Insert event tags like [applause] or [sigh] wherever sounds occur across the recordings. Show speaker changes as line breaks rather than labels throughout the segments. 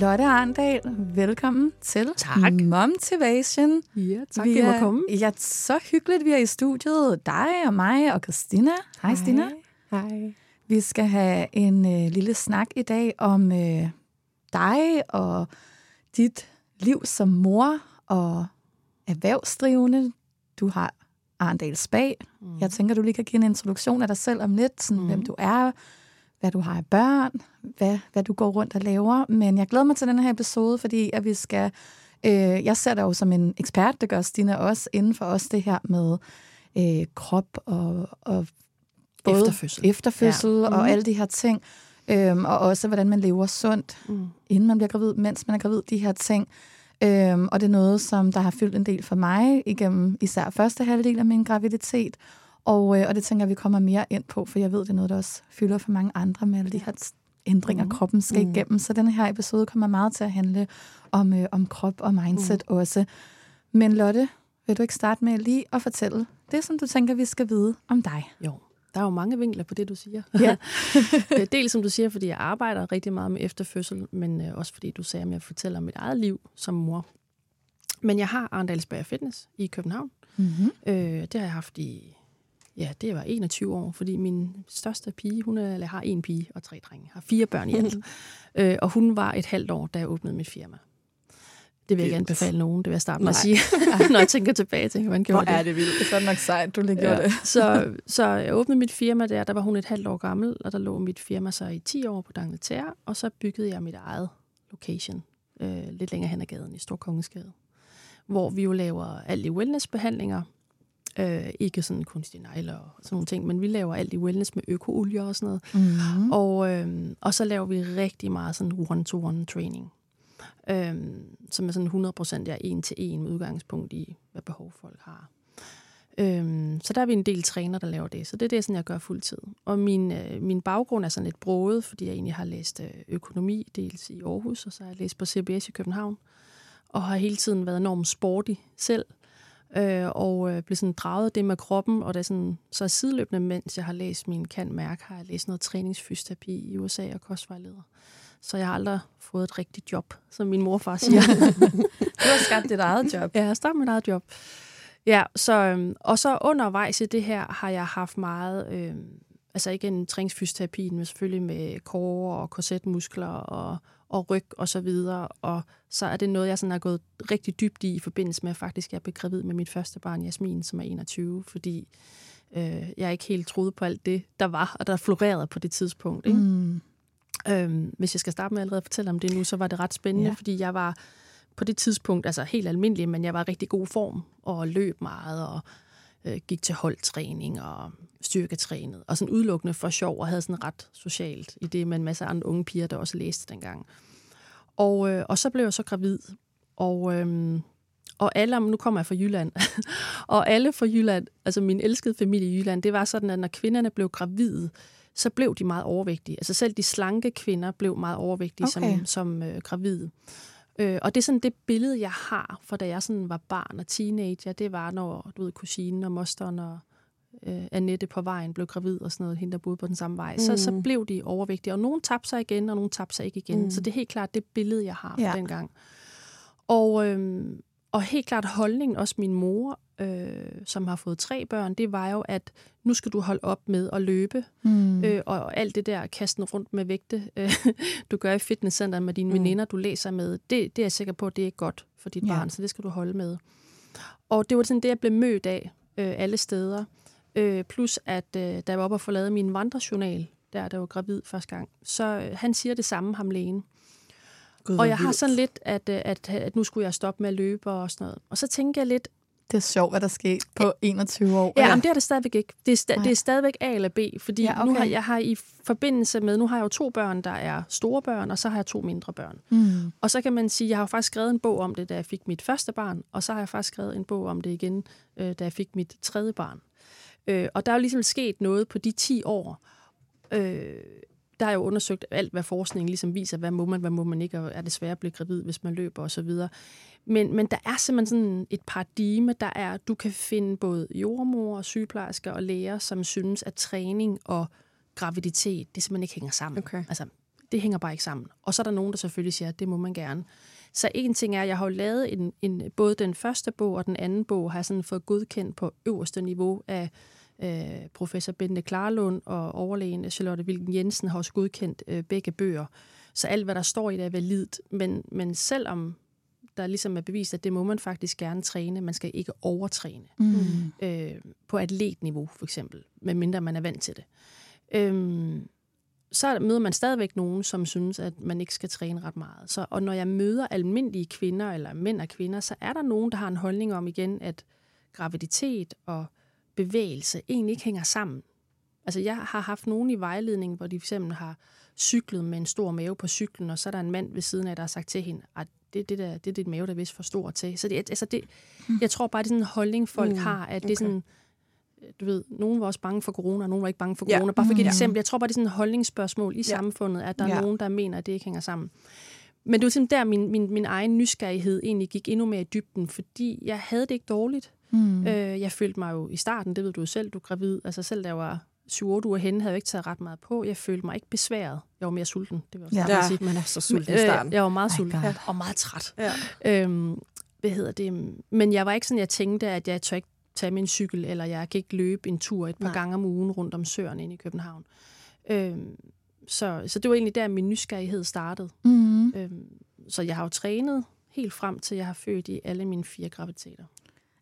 Lotte Arndal, velkommen til
Tak.
Momtivation.
Ja, tak
Vi er-
komme.
Ja, så hyggeligt, vi er i studiet. Dig og mig og Christina. Hej, Stina.
Hej.
Vi skal have en øh, lille snak i dag om øh, dig og dit liv som mor og erhvervsdrivende. Du har Arndal Spag. Mm. Jeg tænker, du lige kan give en introduktion af dig selv om lidt, sådan, mm. hvem du er, hvad du har af børn, hvad, hvad du går rundt og laver. Men jeg glæder mig til den her episode, fordi at vi skal... Øh, jeg ser dig jo som en ekspert, det gør Stina også, inden for os det her med øh, krop og, og både
Efterfødsel.
efterfødsel ja. og
Mhm.
alle de her ting. Øhm, og også, hvordan man lever sundt,
Mm.
inden man bliver gravid, mens man er gravid, de her ting. Øhm, og det er noget, som der har fyldt en del for mig igennem især første halvdel af min graviditet. Og, øh, og det tænker jeg, vi kommer mere ind på, for jeg ved, det er noget, der også fylder for mange andre med alle de her ændringer, mm. kroppen skal
Mm.
igennem. Så den her episode kommer meget til at handle om, øh, om krop og mindset mm. også. Men Lotte, vil du ikke starte med lige at fortælle det, som du tænker, vi skal vide om dig?
Jo, der er jo mange vinkler på det, du siger.
Ja. [laughs]
Øh, Dels som du siger, fordi jeg arbejder rigtig meget med efterfødsel, men øh, også fordi du sagde, at jeg fortæller om mit eget liv som mor. Men jeg har Arndalsberg Fitness i København.
Mm-hmm.
Øh, det har jeg haft i, ja, det var 21 år, fordi min største pige, hun er, eller har en pige og tre drenge, har fire børn i alt. [laughs] øh, og hun var et halvt år, da jeg åbnede mit firma. Det vil jeg ikke
Vildt.
anbefale nogen, det vil jeg starte med at sige. [laughs] Når jeg tænker tilbage, tænker jeg, hvordan gjorde jeg det?
det vildt. Det er godt nok sejt, du lige gjorde det.
så, [laughs] så jeg åbnede mit firma der, der var hun et halvt år gammel, og der lå mit firma så i 10 år på Dangleterre, og så byggede jeg mit eget location øh, lidt længere hen ad gaden i Storkongensgade, hvor vi jo laver alt i wellnessbehandlinger, øh, ikke sådan kunstige negle og sådan nogle ting, men vi laver alt i wellness med økoolier og sådan noget.
Mm-hmm.
Og, øhm, og så laver vi rigtig meget sådan one-to-one training, øhm, som er sådan 100% ja, en til en med udgangspunkt i, hvad behov folk har. Øhm, så der er vi en del træner, der laver det. Så det er det, sådan, jeg gør fuldtid. Og min, øh, min baggrund er sådan lidt broet, fordi jeg egentlig har læst øh, økonomi, dels i Aarhus, og så har jeg læst på CBS i København. Og har hele tiden været enormt sporty selv. Øh, og øh, blev sådan draget det med kroppen, og det er sådan, så sideløbende, mens jeg har læst min kan mærke, har jeg læst noget træningsfysioterapi i USA og kostvejleder. Så jeg har aldrig fået et rigtigt job, som min morfar [laughs] siger.
Du har skabt dit eget job.
Ja, jeg startede mit eget job. Ja, så, øhm, og så undervejs i det her har jeg haft meget, øhm, altså ikke en træningsfysioterapi, men selvfølgelig med core og korsetmuskler og, og ryg og så videre. Og så er det noget, jeg sådan har gået rigtig dybt i i forbindelse med, at faktisk jeg blev gravid med mit første barn, Jasmin, som er 21, fordi øh, jeg ikke helt troede på alt det, der var, og der florerede på det tidspunkt. Ikke?
Mm.
Øhm, hvis jeg skal starte med allerede at fortælle om det nu, så var det ret spændende,
Ja.
fordi jeg var på det tidspunkt, altså helt almindelig, men jeg var i rigtig god form og løb meget og øh, gik til holdtræning og styrketrænet. Og sådan udelukkende for sjov og havde sådan ret socialt i det med en masse andre unge piger, der også læste dengang. Og, øh, og så blev jeg så gravid. Og, øh, og alle, nu kommer jeg fra Jylland, [laughs] og alle fra Jylland, altså min elskede familie i Jylland, det var sådan, at når kvinderne blev gravide, så blev de meget overvægtige. Altså selv de slanke kvinder blev meget overvægtige
Okay.
som, som øh, gravide. Øh, og det er sådan det billede, jeg har, fra da jeg sådan var barn og teenager, det var, når du ved, kusinen og mosteren og øh, Annette på vejen blev gravid og sådan noget, hende der boede på den samme vej, mm. så, så blev de overvægtige. Og nogen tabte sig igen, og nogen tabte sig ikke igen. Mm. Så det er helt klart det billede, jeg har fra
ja.
dengang. Og, øhm, og helt klart holdningen, også min mor, øh, som har fået tre børn, det var jo, at nu skal du holde op med at løbe,
Mm.
øh, og alt det der kasten rundt med vægte, øh, [laughs] du gør i fitnesscenteret med dine mm. veninder, du læser med, det, det er jeg sikker på, det er godt for dit
Ja.
barn, så det skal du holde med. Og det var sådan det, jeg blev mødt af øh, alle steder. Øh, plus at øh, da jeg var oppe og få lavet min vandrejournal, der der var gravid første gang, så øh, han siger det samme, ham lægen.
Gud,
Og jeg har sådan lidt, at, øh, at, at nu skulle jeg stoppe med at løbe og sådan noget. Og så tænker jeg lidt,
Det er sjovt, hvad der skete på 21 år.
Ja, men det er det stadigvæk ikke. Det er, sta- det er stadigvæk A eller B, fordi
Ja,
ja,
okay.
nu har jeg har i forbindelse med, nu har jeg jo to børn, der er store børn, og så har jeg to mindre børn.
Mm.
Og så kan man sige, jeg har jo faktisk skrevet en bog om det, da jeg fik mit første barn, og så har jeg faktisk skrevet en bog om det igen, øh, da jeg fik mit tredje barn. Øh, og der er jo ligesom sket noget på de 10 år. Øh, der er jo undersøgt alt, hvad forskningen ligesom viser, hvad må man, hvad må man ikke, og er det svært at blive gravid, hvis man løber osv. Men, men der er simpelthen sådan et paradigme, der er, du kan finde både jordmor, sygeplejersker og læger, som synes, at træning og graviditet, det simpelthen ikke hænger sammen.
Okay.
Altså, det hænger bare ikke sammen. Og så er der nogen, der selvfølgelig siger, at det må man gerne. Så en ting er, at jeg har jo lavet en, en, både den første bog og den anden bog, har jeg sådan fået godkendt på øverste niveau af øh, professor Bente Klarlund og overlægen Charlotte Wilken Jensen har også godkendt øh, begge bøger. Så alt, hvad der står i det, er validt. Men, men selvom der ligesom er bevist, at det må man faktisk gerne træne, man skal ikke overtræne
Mm.
øh, på atletniveau for eksempel, medmindre man er vant til det. Øhm, så møder man stadigvæk nogen, som synes, at man ikke skal træne ret meget. Så, og når jeg møder almindelige kvinder, eller mænd og kvinder, så er der nogen, der har en holdning om igen, at graviditet og bevægelse egentlig ikke hænger sammen. Altså jeg har haft nogen i vejledning, hvor de fx har cyklet med en stor mave på cyklen, og så er der en mand ved siden af, der har sagt til hende, at det, det, der, det er dit mave, der er vist for stor til. Så det, altså det, jeg tror bare, det er sådan en holdning, folk
Mm,
har, at det er
okay.
sådan, du ved, nogen var også bange for corona, og nogen var ikke bange for
Ja.
corona. Bare for at give et
Mm.
eksempel. Jeg tror bare, det er sådan en holdningsspørgsmål i
Ja.
samfundet, at der er
Ja.
nogen, der mener, at det ikke hænger sammen. Men det var simpelthen der, min, min, min egen nysgerrighed egentlig gik endnu mere i dybden, fordi jeg havde det ikke dårligt.
Mm.
Øh, jeg følte mig jo i starten, det ved du jo selv, du er gravid, altså selv da jeg var 7-8 uger henne, havde jeg ikke taget ret meget på. Jeg følte mig ikke besværet. Jeg var mere sulten, det vil jeg
Ja.
også ja. Sige.
man er så sulten i
Øh,
starten.
Jeg var meget sulten
God.
og meget træt.
Ja.
Øhm, hvad hedder det? Men jeg var ikke sådan, jeg tænkte, at jeg tør ikke tage min cykel, eller jeg kan ikke løbe en tur et par
Nej.
Gange om ugen rundt om søerne inde i København. Øhm, så, så det var egentlig der, min nysgerrighed startede.
Mm.
Øhm, så jeg har jo trænet helt frem til, jeg har født i alle mine fire graviditeter.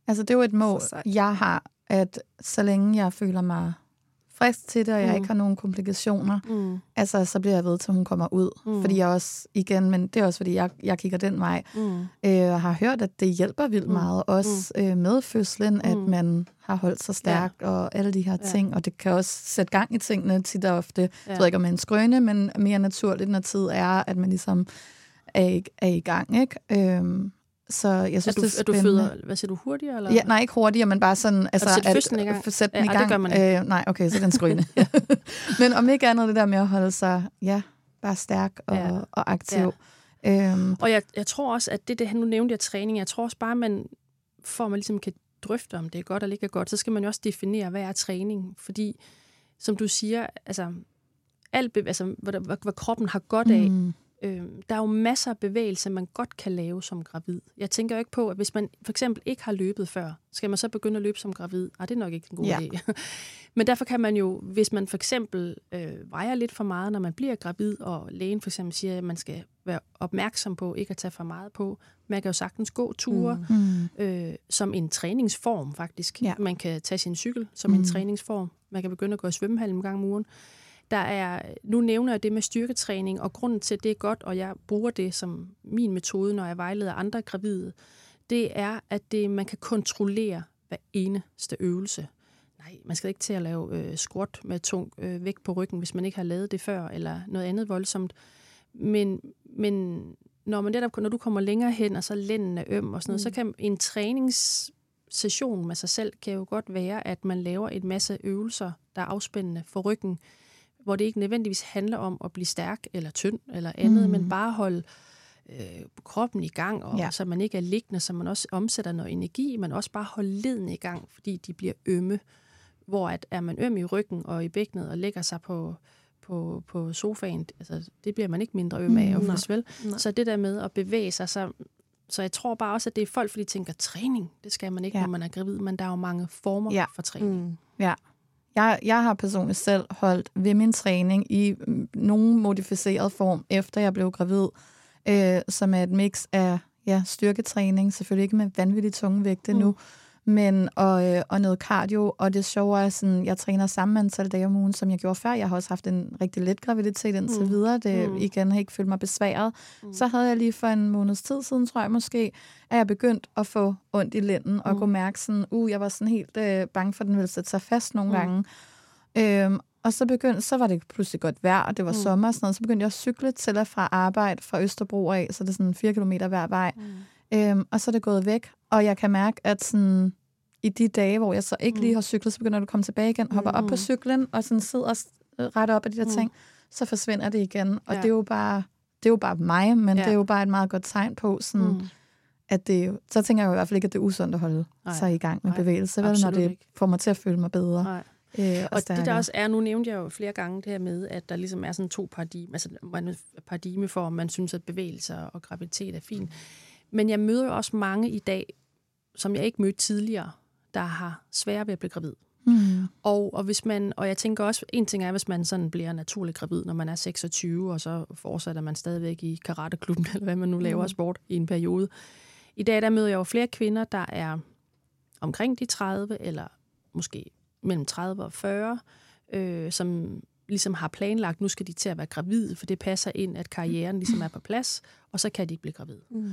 Altså, det er jo et mål, jeg har, at så længe jeg føler mig frisk til det, og jeg
Mm.
ikke har nogen komplikationer,
Mm.
altså, så bliver jeg ved, til hun kommer ud.
Mm.
Fordi jeg også, igen, men det er også, fordi jeg, jeg kigger den vej,
Mm.
øh, og har hørt, at det hjælper vildt
Mm.
meget, også øh, med fødslen, at
Mm.
man har holdt sig stærk, og alle de her
Ja.
ting, og det kan også sætte gang i tingene tit og ofte. Ja.
Ja.
Jeg ved ikke, om man er skrøne, men mere naturligt, når tid er, at man ligesom er i, er i gang, ikke? Øhm, så jeg synes,
Er du,
det er
er du
spændende.
føder, hvad siger du, hurtigere? Eller?
Ja, nej, ikke hurtigere, men bare sådan... Altså,
sætte fødslen i gang?
at Sætte
Ja,
den i
ej, det
gang.
gør man ikke.
Øh, nej, okay, så den skrøne. [laughs] [laughs] men om ikke andet det der med at holde sig, ja, bare stærk og,
Ja.
og aktiv. Ja. Øhm,
Og jeg, jeg tror også, at det, det nu nævnte jeg træning, jeg tror også bare, man, for at man ligesom kan drøfte, om det er godt eller ikke er godt, så skal man jo også definere, hvad er træning? Fordi, som du siger, altså, alt, altså hvad, hvad, hvad kroppen har godt af,
mm,
øh, der er jo masser af bevægelser, man godt kan lave som gravid. Jeg tænker jo ikke på, at hvis man for eksempel ikke har løbet før, skal man så begynde at løbe som gravid? Ah, det er nok ikke en god
Ja.
idé. [laughs] Men derfor kan man jo, hvis man for eksempel øh, vejer lidt for meget, når man bliver gravid, og lægen for eksempel siger, at man skal være opmærksom på ikke at tage for meget på, man kan jo sagtens gå ture
Mm.
mm,
øh, som en træningsform faktisk.
Ja.
Man kan tage sin cykel som mm. en træningsform. Man kan begynde at gå i svømmehallen en gang om ugen. Der er, nu nævner jeg det med styrketræning, og grunden til, at det er godt, og jeg bruger det som min metode, når jeg vejleder andre gravide, det er, at det, man kan kontrollere hver eneste øvelse. Nej, man skal ikke til at lave øh, squat med tung øh, vægt på ryggen, hvis man ikke har lavet det før, eller noget andet voldsomt. Men, men når, man netop, når du kommer længere hen, og så lænden er øm og sådan noget, mm. så kan en træningssession med sig selv kan jo godt være, at man laver en masse øvelser, der er afspændende for ryggen, hvor det ikke nødvendigvis handler om at blive stærk eller tynd eller andet, mm. men bare holde øh, kroppen i gang, og ja. så man ikke er liggende, så man også omsætter noget energi, men også bare holde leden i gang, fordi de bliver ømme. Hvor at er man øm i ryggen og i bækkenet og lægger sig på, på, på sofaen, altså, det bliver man ikke mindre øm af, mm, vel? Nej. Så det der med at bevæge sig, så, så jeg tror bare også, at det er folk, fordi de tænker, træning, det skal man ikke, ja. når man er gravid, men der er jo mange former ja. for træning. Mm.
Ja, jeg, jeg har personligt selv holdt ved min træning i mm, nogen modificeret form, efter jeg blev gravid, øh, som er et mix af ja, styrketræning, selvfølgelig ikke med vanvittigt tunge vægte mm. nu, men og, øh, og noget cardio, og det sjove er, sådan, jeg træner samme antal dage om ugen, som jeg gjorde før. Jeg har også haft en rigtig let graviditet indtil mm. videre. Det mm. igen har ikke følt mig besværet. Mm. Så havde jeg lige for en måneds tid siden, tror jeg måske, at jeg begyndt at få ondt i lænden, og mm. kunne mærke sådan, uh, jeg var sådan helt øh, bange for, at den ville sætte sig fast nogle mm. gange. Øhm, og så begyndte, så var det pludselig godt vejr, og det var mm. sommer og sådan noget. Så begyndte jeg at cykle til og fra arbejde fra Østerbro af, så det er sådan 4 km hver vej. Mm. Øhm, og så er det gået væk, og jeg kan mærke, at sådan, i de dage, hvor jeg så ikke lige mm. har cyklet, så begynder du at komme tilbage igen, hopper mm. op på mm. cyklen, og sådan sidder ret op af de der mm. ting, så forsvinder det igen. Og ja. det er jo bare det er jo bare mig, men ja. det er jo bare et meget godt tegn på, sådan, mm. at det så tænker jeg jo i hvert fald ikke, at det er usundt at holde Nej. sig i gang med Nej. bevægelse, vel, når det ikke. får mig til at føle mig bedre. Nej.
Øh, og, og det der også er, nu nævnte jeg jo flere gange det her med, at der ligesom er sådan to paradigme, altså paradigme for, om man synes, at bevægelser og graviditet er fint. Men jeg møder jo også mange i dag, som jeg ikke mødte tidligere, der har svære ved at blive gravid. Mm. Og, og, hvis man, og jeg tænker også, en ting er, hvis man sådan bliver naturlig gravid, når man er 26, og så fortsætter man stadigvæk i karateklubben, [laughs] eller hvad man nu laver mm. sport i en periode. I dag der møder jeg jo flere kvinder, der er omkring de 30, eller måske mellem 30 og 40, øh, som ligesom har planlagt, nu skal de til at være gravide, for det passer ind, at karrieren ligesom er på plads, og så kan de ikke blive gravide. Mm.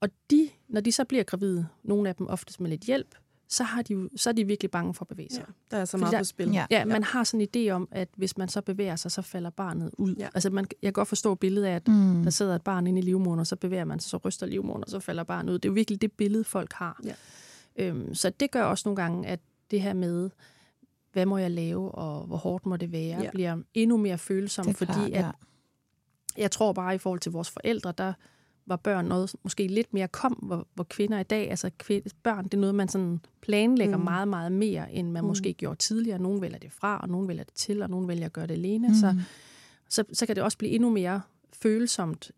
Og de, når de så bliver gravide, nogle af dem oftest med lidt hjælp, så, har de, så er de virkelig bange for at bevæge sig.
Ja, der er så meget der, på spil.
Ja, ja, man har sådan en idé om, at hvis man så bevæger sig, så falder barnet ud. Ja. Altså man, jeg kan godt forstå billedet af, at mm. der sidder et barn inde i livmoderen, og så bevæger man sig, så ryster livmoderen, og så falder barnet ud. Det er jo virkelig det billede, folk har. Ja. Øhm, så det gør også nogle gange, at det her med, hvad må jeg lave, og hvor hårdt må det være, ja. bliver endnu mere følsomt, fordi klart, ja. at jeg tror bare i forhold til vores forældre, der var børn noget måske lidt mere kom, hvor, hvor kvinder i dag, altså kvinder, børn, det er noget, man sådan planlægger mm. meget, meget mere, end man mm. måske gjorde tidligere. Nogen vælger det fra, og nogen vælger det til, og nogen vælger at gøre det alene. Mm. Så, så, så kan det også blive endnu mere følsomt,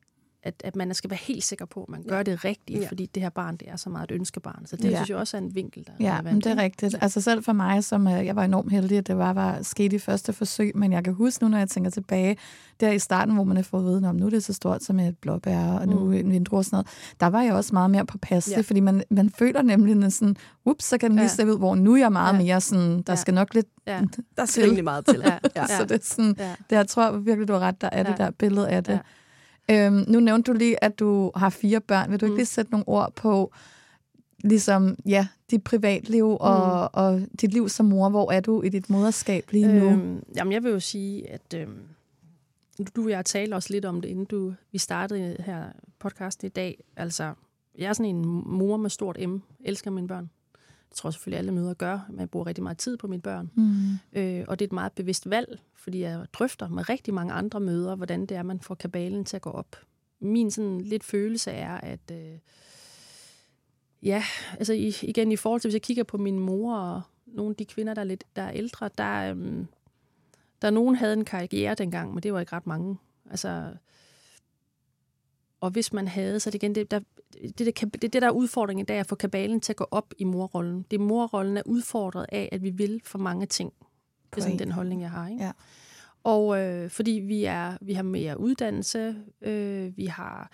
at, at man skal være helt sikker på, at man gør det rigtigt, ja. fordi det her barn, det er så meget et ønskebarn. Så det ja. synes jeg også er en vinkel, der
ja, er Ja, det er rigtigt. Altså selv for mig, som øh, jeg var enormt heldig, at det var, var sket i første forsøg, men jeg kan huske nu, når jeg tænker tilbage, der i starten, hvor man har fået viden om, nu er det så stort som et blåbær, og nu mm. en vindrue og sådan noget, der var jeg også meget mere på passe, ja. fordi man, man føler nemlig sådan, ups, så kan den lige ja. se ud, hvor nu er jeg meget ja. mere sådan, der ja. skal nok lidt
ja. [laughs] Der skal rimelig meget til. Ja. [laughs]
ja. så det er sådan, ja. det jeg tror virkelig, du har ret, der er ja. det der billede af det. Ja. Øhm, nu nævnte du lige, at du har fire børn. Vil du ikke mm. lige sætte nogle ord på, ligesom, ja, dit privatliv og, mm. og dit liv som mor? Hvor er du i dit moderskab lige nu? Øhm,
jamen, jeg vil jo sige, at øhm, du og jeg talte også lidt om det, inden du, vi startede her podcast i dag. Altså, jeg er sådan en mor med stort M. Elsker mine børn. Det tror jeg selvfølgelig, alle møder gør. Man bruger rigtig meget tid på mine børn. Mm. Øh, og det er et meget bevidst valg, fordi jeg drøfter med rigtig mange andre møder, hvordan det er, man får kabalen til at gå op. Min sådan lidt følelse er, at øh, ja, altså igen i forhold til, hvis jeg kigger på min mor og nogle af de kvinder, der er lidt der er ældre, der, øh, der nogen havde en karriere dengang, men det var ikke ret mange. Altså, og hvis man havde, så det igen, det, der, det, det, det, det der er udfordringen i dag, at få kabalen til at gå op i morrollen. Det morrollen er udfordret af, at vi vil for mange ting. Det er sådan den holdning, jeg har. Ikke? Ja. Og øh, fordi vi er vi har mere uddannelse, øh, vi har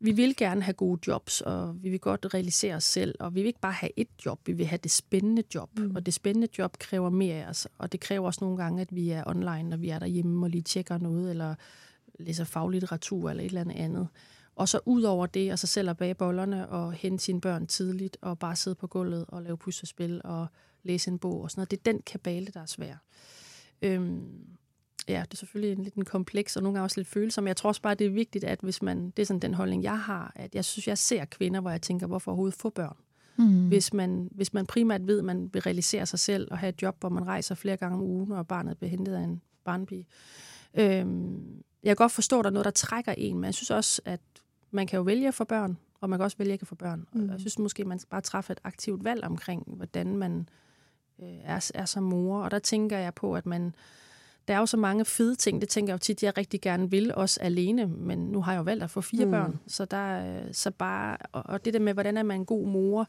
vi vil gerne have gode jobs, og vi vil godt realisere os selv, og vi vil ikke bare have et job, vi vil have det spændende job. Mm. Og det spændende job kræver mere af os, og det kræver også nogle gange, at vi er online, når vi er derhjemme og lige tjekker noget, eller læser faglitteratur eller et eller andet andet. Og så ud over det, og så selv at bage bollerne og hente sine børn tidligt, og bare sidde på gulvet og lave puslespil og læse en bog og sådan noget. Det er den kabale, der er svær. Øhm, ja, det er selvfølgelig en lidt en kompleks og nogle gange også lidt følsom. Jeg tror også bare, det er vigtigt, at hvis man, det er sådan den holdning, jeg har, at jeg synes, jeg ser kvinder, hvor jeg tænker, hvorfor overhovedet få børn? Mm. Hvis, man, hvis man primært ved, at man vil realisere sig selv og have et job, hvor man rejser flere gange om ugen, og barnet bliver hentet af en barnpige. Øhm, jeg kan godt forstå, at der er noget, der trækker en, men jeg synes også, at man kan jo vælge få børn, og man kan også vælge ikke få børn. Mm. Og jeg synes måske, man skal bare træffe et aktivt valg omkring, hvordan man øh, er, er som mor. Og der tænker jeg på, at man der er jo så mange fede ting, det tænker jeg jo tit, jeg rigtig gerne vil, også alene, men nu har jeg jo valgt at få fire mm. børn, så, der, så bare, og, og det der med, hvordan er man en god mor,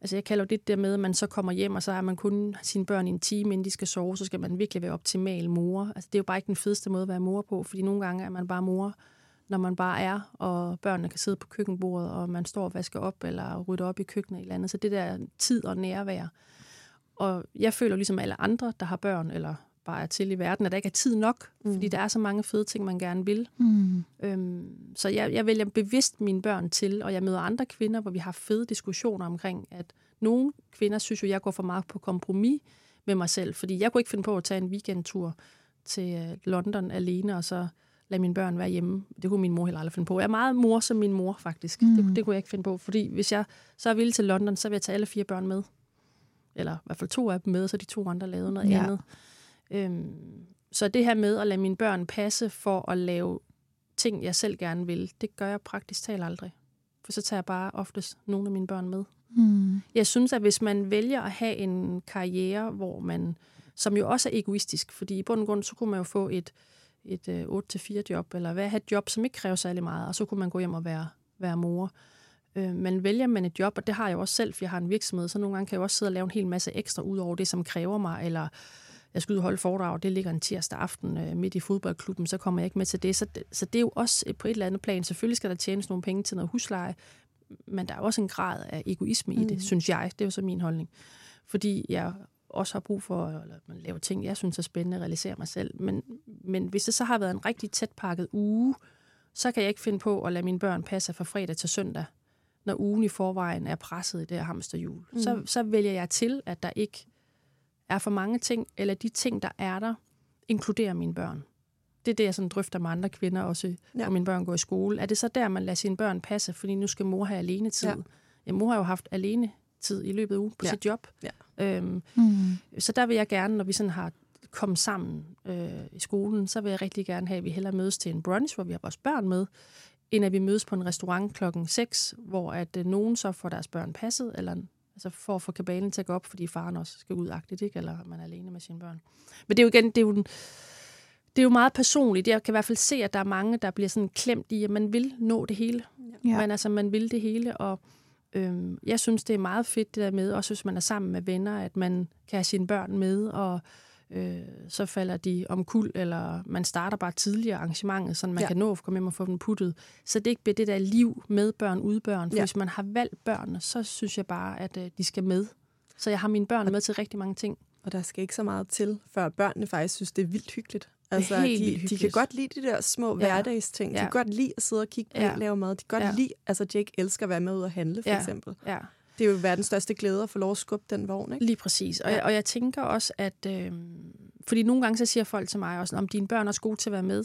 altså jeg kalder jo det der med, at man så kommer hjem, og så har man kun sine børn i en time, inden de skal sove, så skal man virkelig være optimal mor. Altså det er jo bare ikke den fedeste måde at være mor på, fordi nogle gange er man bare mor, når man bare er, og børnene kan sidde på køkkenbordet, og man står og vasker op, eller rydder op i køkkenet eller andet. Så det der tid og nærvær. Og jeg føler ligesom alle andre, der har børn, eller bare er til i verden, at der ikke er tid nok, mm. fordi der er så mange fede ting, man gerne vil. Mm. Øhm, så jeg, jeg vælger bevidst mine børn til, og jeg møder andre kvinder, hvor vi har fede diskussioner omkring, at nogle kvinder synes jo, jeg går for meget på kompromis med mig selv, fordi jeg kunne ikke finde på at tage en weekendtur til øh, London alene, og så lade mine børn være hjemme. Det kunne min mor heller aldrig finde på. Jeg er meget mor som min mor, faktisk. Mm. Det, det kunne jeg ikke finde på, fordi hvis jeg så er villig til London, så vil jeg tage alle fire børn med. Eller i hvert fald to af dem med, så de to andre lavede noget ja. andet. Øhm, så det her med at lade mine børn passe for at lave ting, jeg selv gerne vil, det gør jeg praktisk talt aldrig. For så tager jeg bare oftest nogle af mine børn med. Mm. Jeg synes, at hvis man vælger at have en karriere, hvor man, som jo også er egoistisk, fordi i bund og grund, så kunne man jo få et, et øh, 8-4 job, eller hvad, have et job, som ikke kræver særlig meget, og så kunne man gå hjem og være, være mor. Øh, men vælger man et job, og det har jeg jo også selv, for jeg har en virksomhed, så nogle gange kan jeg også sidde og lave en hel masse ekstra ud over det, som kræver mig, eller jeg skal ud og holde foredrag, det ligger en tirsdag aften øh, midt i fodboldklubben, så kommer jeg ikke med til det. Så, det. så det er jo også på et eller andet plan. Selvfølgelig skal der tjenes nogle penge til noget husleje, men der er også en grad af egoisme mm. i det, mm. synes jeg. Det er jo så min holdning. Fordi jeg også har brug for at man lave ting, jeg synes er spændende at realisere mig selv. Men, men hvis det så har været en rigtig tæt pakket uge, så kan jeg ikke finde på at lade mine børn passe fra fredag til søndag, når ugen i forvejen er presset i det her hamsterhjul. Mm. Så, så vælger jeg til, at der ikke er for mange ting, eller de ting, der er der, inkluderer mine børn. Det er det, jeg sådan drøfter med andre kvinder også, ja. når mine børn går i skole. Er det så der, man lader sine børn passe, fordi nu skal mor have alene tid? Ja. ja mor har jo haft alene tid i løbet af ugen på ja. sit job. Ja. Øhm, mm. Så der vil jeg gerne, når vi sådan har kommet sammen øh, i skolen, så vil jeg rigtig gerne have, at vi hellere mødes til en brunch, hvor vi har vores børn med, end at vi mødes på en restaurant klokken 6, hvor at øh, nogen så får deres børn passet, eller Altså for at få kabalen til at gå op, fordi faren også skal ud agtigt, ikke? eller man er alene med sine børn. Men det er jo igen, det er jo, det er jo meget personligt. Jeg kan i hvert fald se, at der er mange, der bliver sådan klemt i, at man vil nå det hele. Ja. Men altså, man vil det hele, og øhm, jeg synes, det er meget fedt det der med, også hvis man er sammen med venner, at man kan have sine børn med, og øh, så falder de om kul, eller man starter bare tidligere arrangementet, så man ja. kan nå at komme hjem og få dem puttet. Så det ikke bliver det der liv med børn, udbørn. For ja. hvis man har valgt børnene, så synes jeg bare, at øh, de skal med. Så jeg har mine børn med til rigtig mange ting.
Og der skal ikke så meget til, før børnene faktisk synes, det er vildt hyggeligt. Altså, de, hyggeligt. de kan godt lide de der små ja. hverdagsting. De ja. kan godt lide at sidde og kigge på ja. lave mad. De kan godt ja. lide, altså Jake elsker at være med ud og handle, for ja. eksempel. Ja det er jo verdens største glæde at få lov at skubbe den vogn, ikke?
Lige præcis. Og, ja. jeg, og jeg tænker også, at... Øh, fordi nogle gange så siger folk til mig også, om dine børn er også gode til at være med.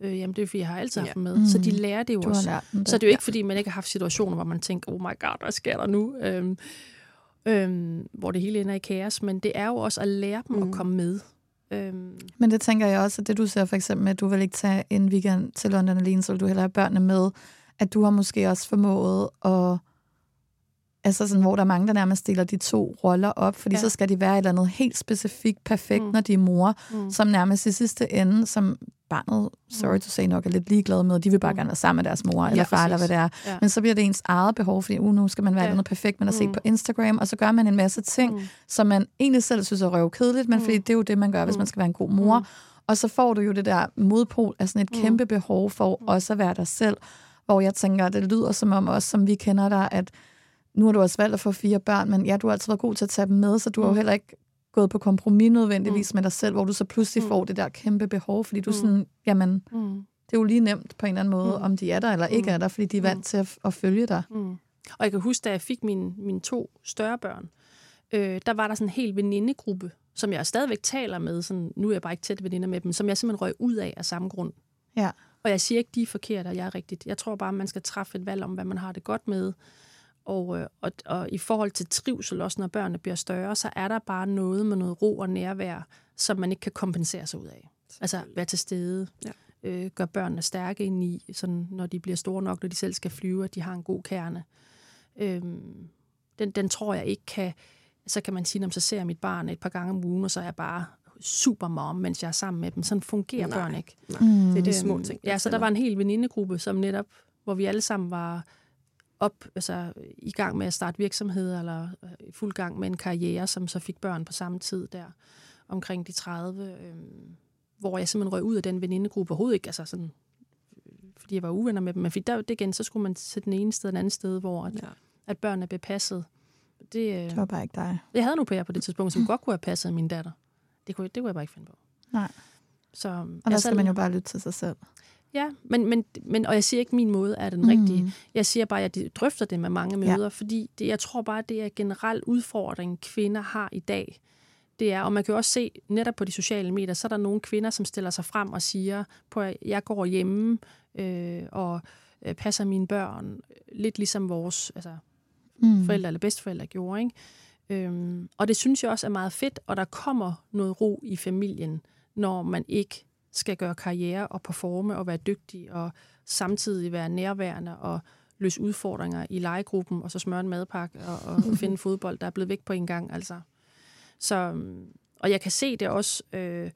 Øh, jamen, det er fordi, jeg har altid haft dem med. Mm. Så de lærer det jo du også. Det. Så det er jo ikke, fordi man ikke har haft situationer, hvor man tænker, oh my god, hvad sker der nu? Øhm, øhm, hvor det hele ender i kaos. Men det er jo også at lære dem mm. at komme med.
Øhm. Men det tænker jeg også, at det du ser for eksempel med, at du vil ikke tage en weekend til London alene, så vil du hellere have børnene med, at du har måske også formået at Altså sådan, hvor der er mange, der nærmest stiller de to roller op, fordi ja. så skal de være et eller andet helt specifikt perfekt, mm. når de er mor, mm. som nærmest i sidste ende, som barnet, sorry mm. to say nok, er lidt ligeglad med, de vil bare mm. gerne være sammen med deres mor eller ja, far, eller hvad det er. Ja. Men så bliver det ens eget behov, fordi uh, nu skal man være ja. noget perfekt, man har set mm. på Instagram, og så gør man en masse ting, mm. som man egentlig selv synes er røvkedeligt, men mm. fordi det er jo det, man gør, hvis mm. man skal være en god mor. Mm. Og så får du jo det der modpol af sådan et mm. kæmpe behov for mm. også at være dig selv, hvor jeg tænker, det lyder som om os, som vi kender dig, at nu har du også valgt at få fire børn, men ja, du har altid været god til at tage dem med, så du mm. har jo mm. heller ikke gået på kompromis nødvendigvis mm. med dig selv, hvor du så pludselig mm. får det der kæmpe behov, fordi du mm. sådan, jamen, mm. det er jo lige nemt på en eller anden måde, mm. om de er der eller ikke mm. er der, fordi de er vant mm. til at, at følge dig. Mm.
Og jeg kan huske, da jeg fik mine, mine to større børn, øh, der var der sådan en hel venindegruppe, som jeg stadigvæk taler med, sådan, nu er jeg bare ikke tæt veninder med dem, som jeg simpelthen røg ud af af samme grund.
Ja.
Og jeg siger ikke, de er forkerte, og jeg er rigtigt. Jeg tror bare, man skal træffe et valg om, hvad man har det godt med. Og, øh, og, og i forhold til trivsel, også når børnene bliver større, så er der bare noget med noget ro og nærvær, som man ikke kan kompensere sig ud af. Altså være til stede, ja. øh, gøre børnene stærke ind i, sådan, når de bliver store nok, når de selv skal flyve, at de har en god kerne. Øhm, den, den tror jeg ikke kan... Så kan man sige, når så ser jeg mit barn et par gange om ugen, og så er jeg bare super mom, mens jeg er sammen med dem. Sådan fungerer nej, børn ikke.
Nej. Mm. Det er de små ting.
Ja, så der var en hel venindegruppe, som netop, hvor vi alle sammen var op, altså i gang med at starte virksomhed, eller øh, i fuld gang med en karriere, som så fik børn på samme tid der, omkring de 30, øh, hvor jeg simpelthen røg ud af den venindegruppe overhovedet ikke, altså sådan, fordi jeg var uvenner med dem, men der, det igen, så skulle man sætte den ene sted, den anden sted, hvor at, ja. at børnene blev passet.
Det, øh, det var bare ikke dig.
Jeg havde nogle pærer på det tidspunkt, som [laughs] godt kunne have passet min datter. Det kunne, det kunne jeg bare ikke finde på.
Nej. Så, og der skal man jo bare lytte til sig selv.
Ja, men, men, men, og jeg siger ikke, at min måde er den mm. rigtige. Jeg siger bare, at jeg drøfter det med mange møder, ja. fordi det, jeg tror bare, det er en generel udfordring, kvinder har i dag. Det er, og man kan jo også se netop på de sociale medier, så er der nogle kvinder, som stiller sig frem og siger, på at jeg går hjemme øh, og øh, passer mine børn, lidt ligesom vores altså, mm. forældre eller bedsteforældre gjorde. Ikke? Øhm, og det synes jeg også er meget fedt, og der kommer noget ro i familien, når man ikke skal gøre karriere og performe og være dygtig og samtidig være nærværende og løse udfordringer i legegruppen og så smøre en madpakke og, og [laughs] finde fodbold, der er blevet væk på en gang. Altså. Så, og jeg kan se det også, øh,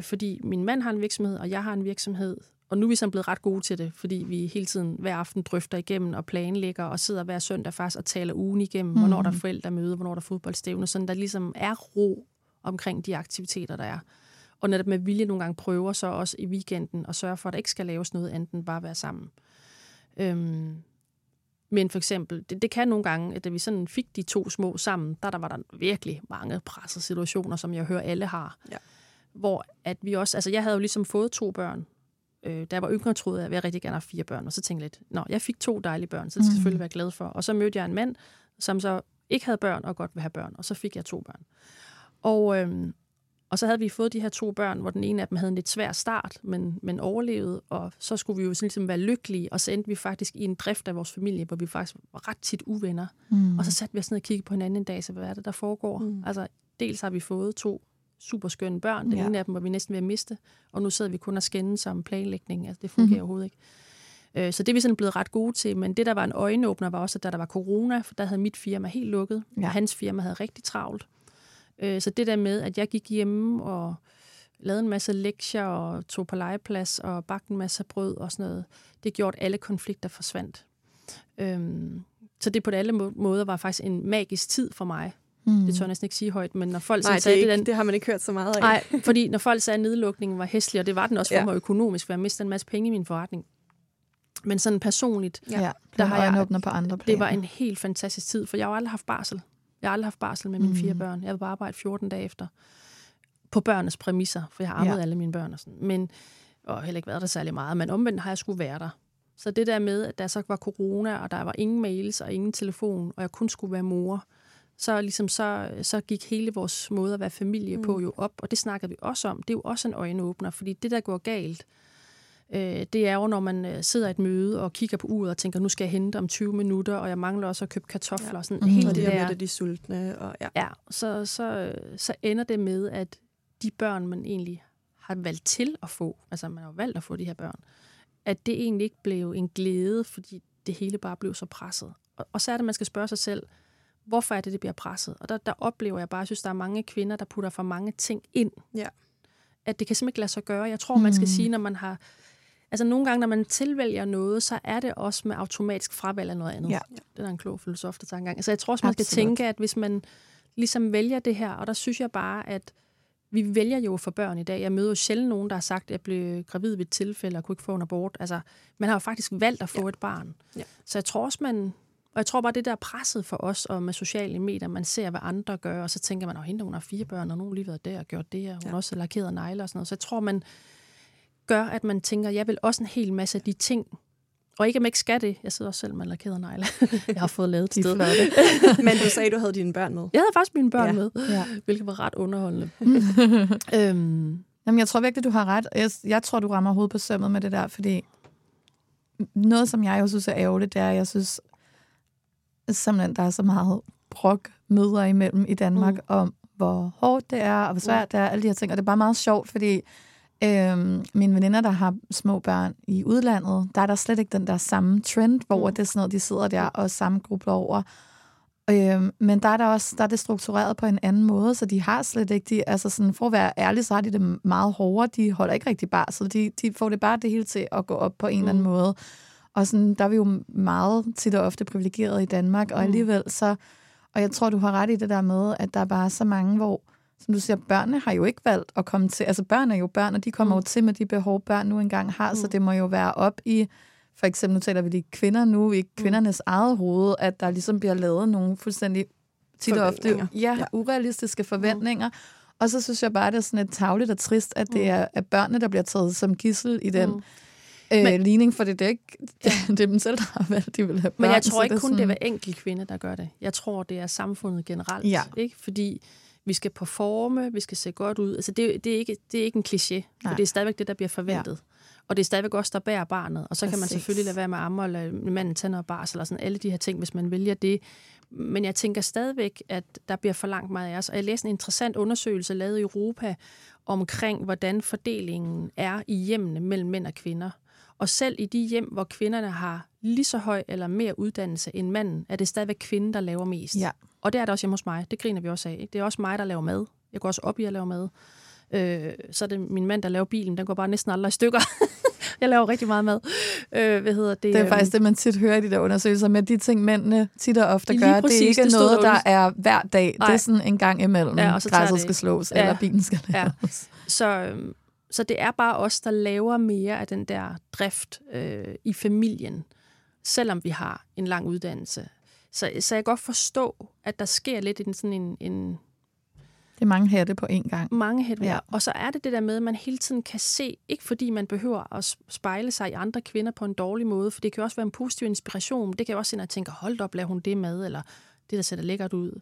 fordi min mand har en virksomhed, og jeg har en virksomhed, og nu er vi så blevet ret gode til det, fordi vi hele tiden hver aften drøfter igennem og planlægger og sidder hver søndag faktisk og taler ugen igennem, mm. hvornår der er forældremøde, hvornår der er fodboldstævne, sådan der ligesom er ro omkring de aktiviteter, der er og netop med vilje nogle gange prøver så også i weekenden at sørge for, at der ikke skal laves noget andet end bare være sammen. Øhm, men for eksempel, det, det kan nogle gange, at da vi sådan fik de to små sammen, der, der var der virkelig mange pressede situationer, som jeg hører alle har. Ja. Hvor at vi også, altså jeg havde jo ligesom fået to børn. Øh, da jeg var yngre, troede jeg, at jeg rigtig gerne have fire børn. Og så tænkte jeg lidt, nå, jeg fik to dejlige børn, så det skal jeg mm. selvfølgelig være glad for. Og så mødte jeg en mand, som så ikke havde børn og godt vil have børn. Og så fik jeg to børn. Og, øhm, og så havde vi fået de her to børn, hvor den ene af dem havde en lidt svær start, men, men overlevede, og så skulle vi jo sådan ligesom være lykkelige, og så endte vi faktisk i en drift af vores familie, hvor vi faktisk var ret tit uvenner. Mm. Og så satte vi os ned og kiggede på hinanden en dag, så hvad er det, der foregår? Mm. Altså, dels har vi fået to super skønne børn, den ja. ene af dem var vi næsten ved at miste, og nu sidder vi kun og skændes om planlægning, altså det fungerer mm. overhovedet ikke. Øh, så det er vi sådan blevet ret gode til, men det, der var en øjenåbner, var også, at da der var corona, for der havde mit firma helt lukket, ja. og hans firma havde rigtig travlt. Øh, så det der med, at jeg gik hjemme og lavede en masse lektier og tog på legeplads og bagte en masse brød og sådan noget, det gjorde, at alle konflikter forsvandt. Øhm, så det på alle måder var faktisk en magisk tid for mig. Mm. Det tør jeg næsten ikke sige højt, men når folk
Nej, det
sagde...
Ikke, det, den, det har man ikke hørt så meget af.
Nej, fordi når folk sagde, at nedlukningen var hæslig, og det var den også for ja. mig økonomisk, for jeg mistede en masse penge i min forretning. Men sådan personligt,
ja, der har jeg på andre
planer. Det var en helt fantastisk tid, for jeg har jo aldrig haft barsel. Jeg har aldrig haft barsel med mine mm. fire børn. Jeg har bare arbejdet 14 dage efter. På børnenes præmisser, for jeg har arbejdet ja. alle mine børn og sådan. Men, og heller ikke været der særlig meget, men omvendt har jeg skulle være der. Så det der med, at der så var corona, og der var ingen mails og ingen telefon, og jeg kun skulle være mor, så, ligesom så, så gik hele vores måde at være familie mm. på jo op, og det snakkede vi også om. Det er jo også en øjenåbner, fordi det, der går galt, øh, det er jo, når man øh, sidder i et møde og kigger på uret og tænker, nu skal jeg hente om 20 minutter, og jeg mangler også at købe kartofler. Ja. Og sådan,
mm. hele og det der, med, de sultne. Og, ja,
ja så, så, så ender det med, at de børn, man egentlig har valgt til at få, altså man har valgt at få de her børn, at det egentlig ikke blev en glæde, fordi det hele bare blev så presset. Og, og så er det, man skal spørge sig selv, hvorfor er det, det bliver presset? Og der, der oplever jeg bare, at jeg synes, der er mange kvinder, der putter for mange ting ind. Ja. At det kan simpelthen ikke lade sig gøre. Jeg tror, man skal mm. sige, når man har Altså nogle gange, når man tilvælger noget, så er det også med automatisk fravalg af noget andet. Ja. Det er en klog filosof, der tager en gang. Altså jeg tror også, man Absolut. skal tænke, at hvis man ligesom vælger det her, og der synes jeg bare, at vi vælger jo for børn i dag. Jeg møder jo sjældent nogen, der har sagt, at jeg blev gravid ved et tilfælde og kunne ikke få en abort. Altså, man har jo faktisk valgt at få ja. et barn. Ja. Så jeg tror også, man... Og jeg tror bare, det der presset for os og med sociale medier, man ser, hvad andre gør, og så tænker man, at hende, hun har fire børn, og nogen lige været der og gjort det, og hun ja. også har lakeret negle og sådan noget. Så jeg tror, man gør, at man tænker, jeg vil også en hel masse af de ting, og ikke om ikke skal det. Jeg sidder også selv med lakeret negle. [laughs] jeg har fået lavet et sted. [laughs]
Men du sagde, du havde dine børn med.
Jeg havde faktisk mine børn ja. med, ja. [laughs] hvilket var ret underholdende.
øhm. Jamen, jeg tror virkelig, du har ret. Jeg, jeg tror, du rammer hovedet på sømmet med det der, fordi noget, som jeg jo synes er ærgerligt, det er, at jeg synes simpelthen, der er så meget brok møder imellem i Danmark mm. om, hvor hårdt det er, og hvor svært mm. det er, alle de her ting. Og det er bare meget sjovt, fordi Øhm, mine veninder, der har små børn i udlandet, der er der slet ikke den der samme trend, hvor mm. det er sådan noget, de sidder der og samme gruppe over. Øhm, men der er der også der er det struktureret på en anden måde, så de har slet ikke, de, altså sådan, for at være ærlig, så har de det meget hårdere. De holder ikke rigtig bare, så de, de får det bare det hele til at gå op på en mm. eller anden mm. måde. Og sådan, der er vi jo meget tit og ofte privilegeret i Danmark, og mm. alligevel så, og jeg tror, du har ret i det der med, at der er bare så mange, hvor som du siger, børnene har jo ikke valgt at komme til. Altså børn er jo børn, og de kommer mm. jo til med de behov, børn nu engang har, mm. så det må jo være op i, for eksempel nu taler vi de kvinder nu, i mm. kvindernes mm. eget hoved, at der ligesom bliver lavet nogle fuldstændig tit og ofte ja, ja. urealistiske forventninger. Mm. Og så synes jeg bare, det er sådan et tavligt og trist, at det mm. er at børnene, der bliver taget som gissel i den mm. øh, Men, ligning, for det er ikke det, [laughs] det er dem selv, der har valgt, de vil have børn.
Men jeg tror ikke det kun, sådan... det er hver enkelt kvinde, der gør det. Jeg tror, det er samfundet generelt. Ja. Ikke? Fordi vi skal performe, vi skal se godt ud. Altså det, det, er, ikke, det er ikke en kliché, for det er stadigvæk det, der bliver forventet. Ja. Og det er stadigvæk også, der bærer barnet. Og så Præcis. kan man selvfølgelig lade være med amme og lade manden tænder og bars, eller sådan alle de her ting, hvis man vælger det. Men jeg tænker stadigvæk, at der bliver for langt meget af os. Og jeg læste en interessant undersøgelse lavet i Europa omkring, hvordan fordelingen er i hjemmene mellem mænd og kvinder. Og selv i de hjem, hvor kvinderne har lige så høj eller mere uddannelse end manden, er det stadigvæk kvinden, der laver mest. Ja. Og det er det også hjemme hos mig. Det griner vi også af. Ikke? Det er også mig, der laver mad. Jeg går også op i at lave mad. Øh, så er det min mand, der laver bilen. Den går bare næsten aldrig i stykker. [laughs] jeg laver rigtig meget mad. Øh, hvad hedder det?
Det er øh, faktisk det, man tit hører i de der undersøgelser med de ting, mændene tit og ofte gør. Præcis, det er ikke det noget, der er hver dag. Nej. Det er sådan en gang imellem. Ja, og så Græsset skal slås, ja. eller bilen skal laves. Ja.
Så, øhm, så det er bare os, der laver mere af den der drift øh, i familien, selvom vi har en lang uddannelse. Så, så jeg kan godt forstå, at der sker lidt en sådan en... en
det er mange hatte på én gang.
Mange hatte, ja. Og så er det det der med, at man hele tiden kan se, ikke fordi man behøver at spejle sig i andre kvinder på en dårlig måde, for det kan også være en positiv inspiration. Det kan jo også se, at jeg tænker, hold op, laver hun det med, eller det, der ser lækkert ud.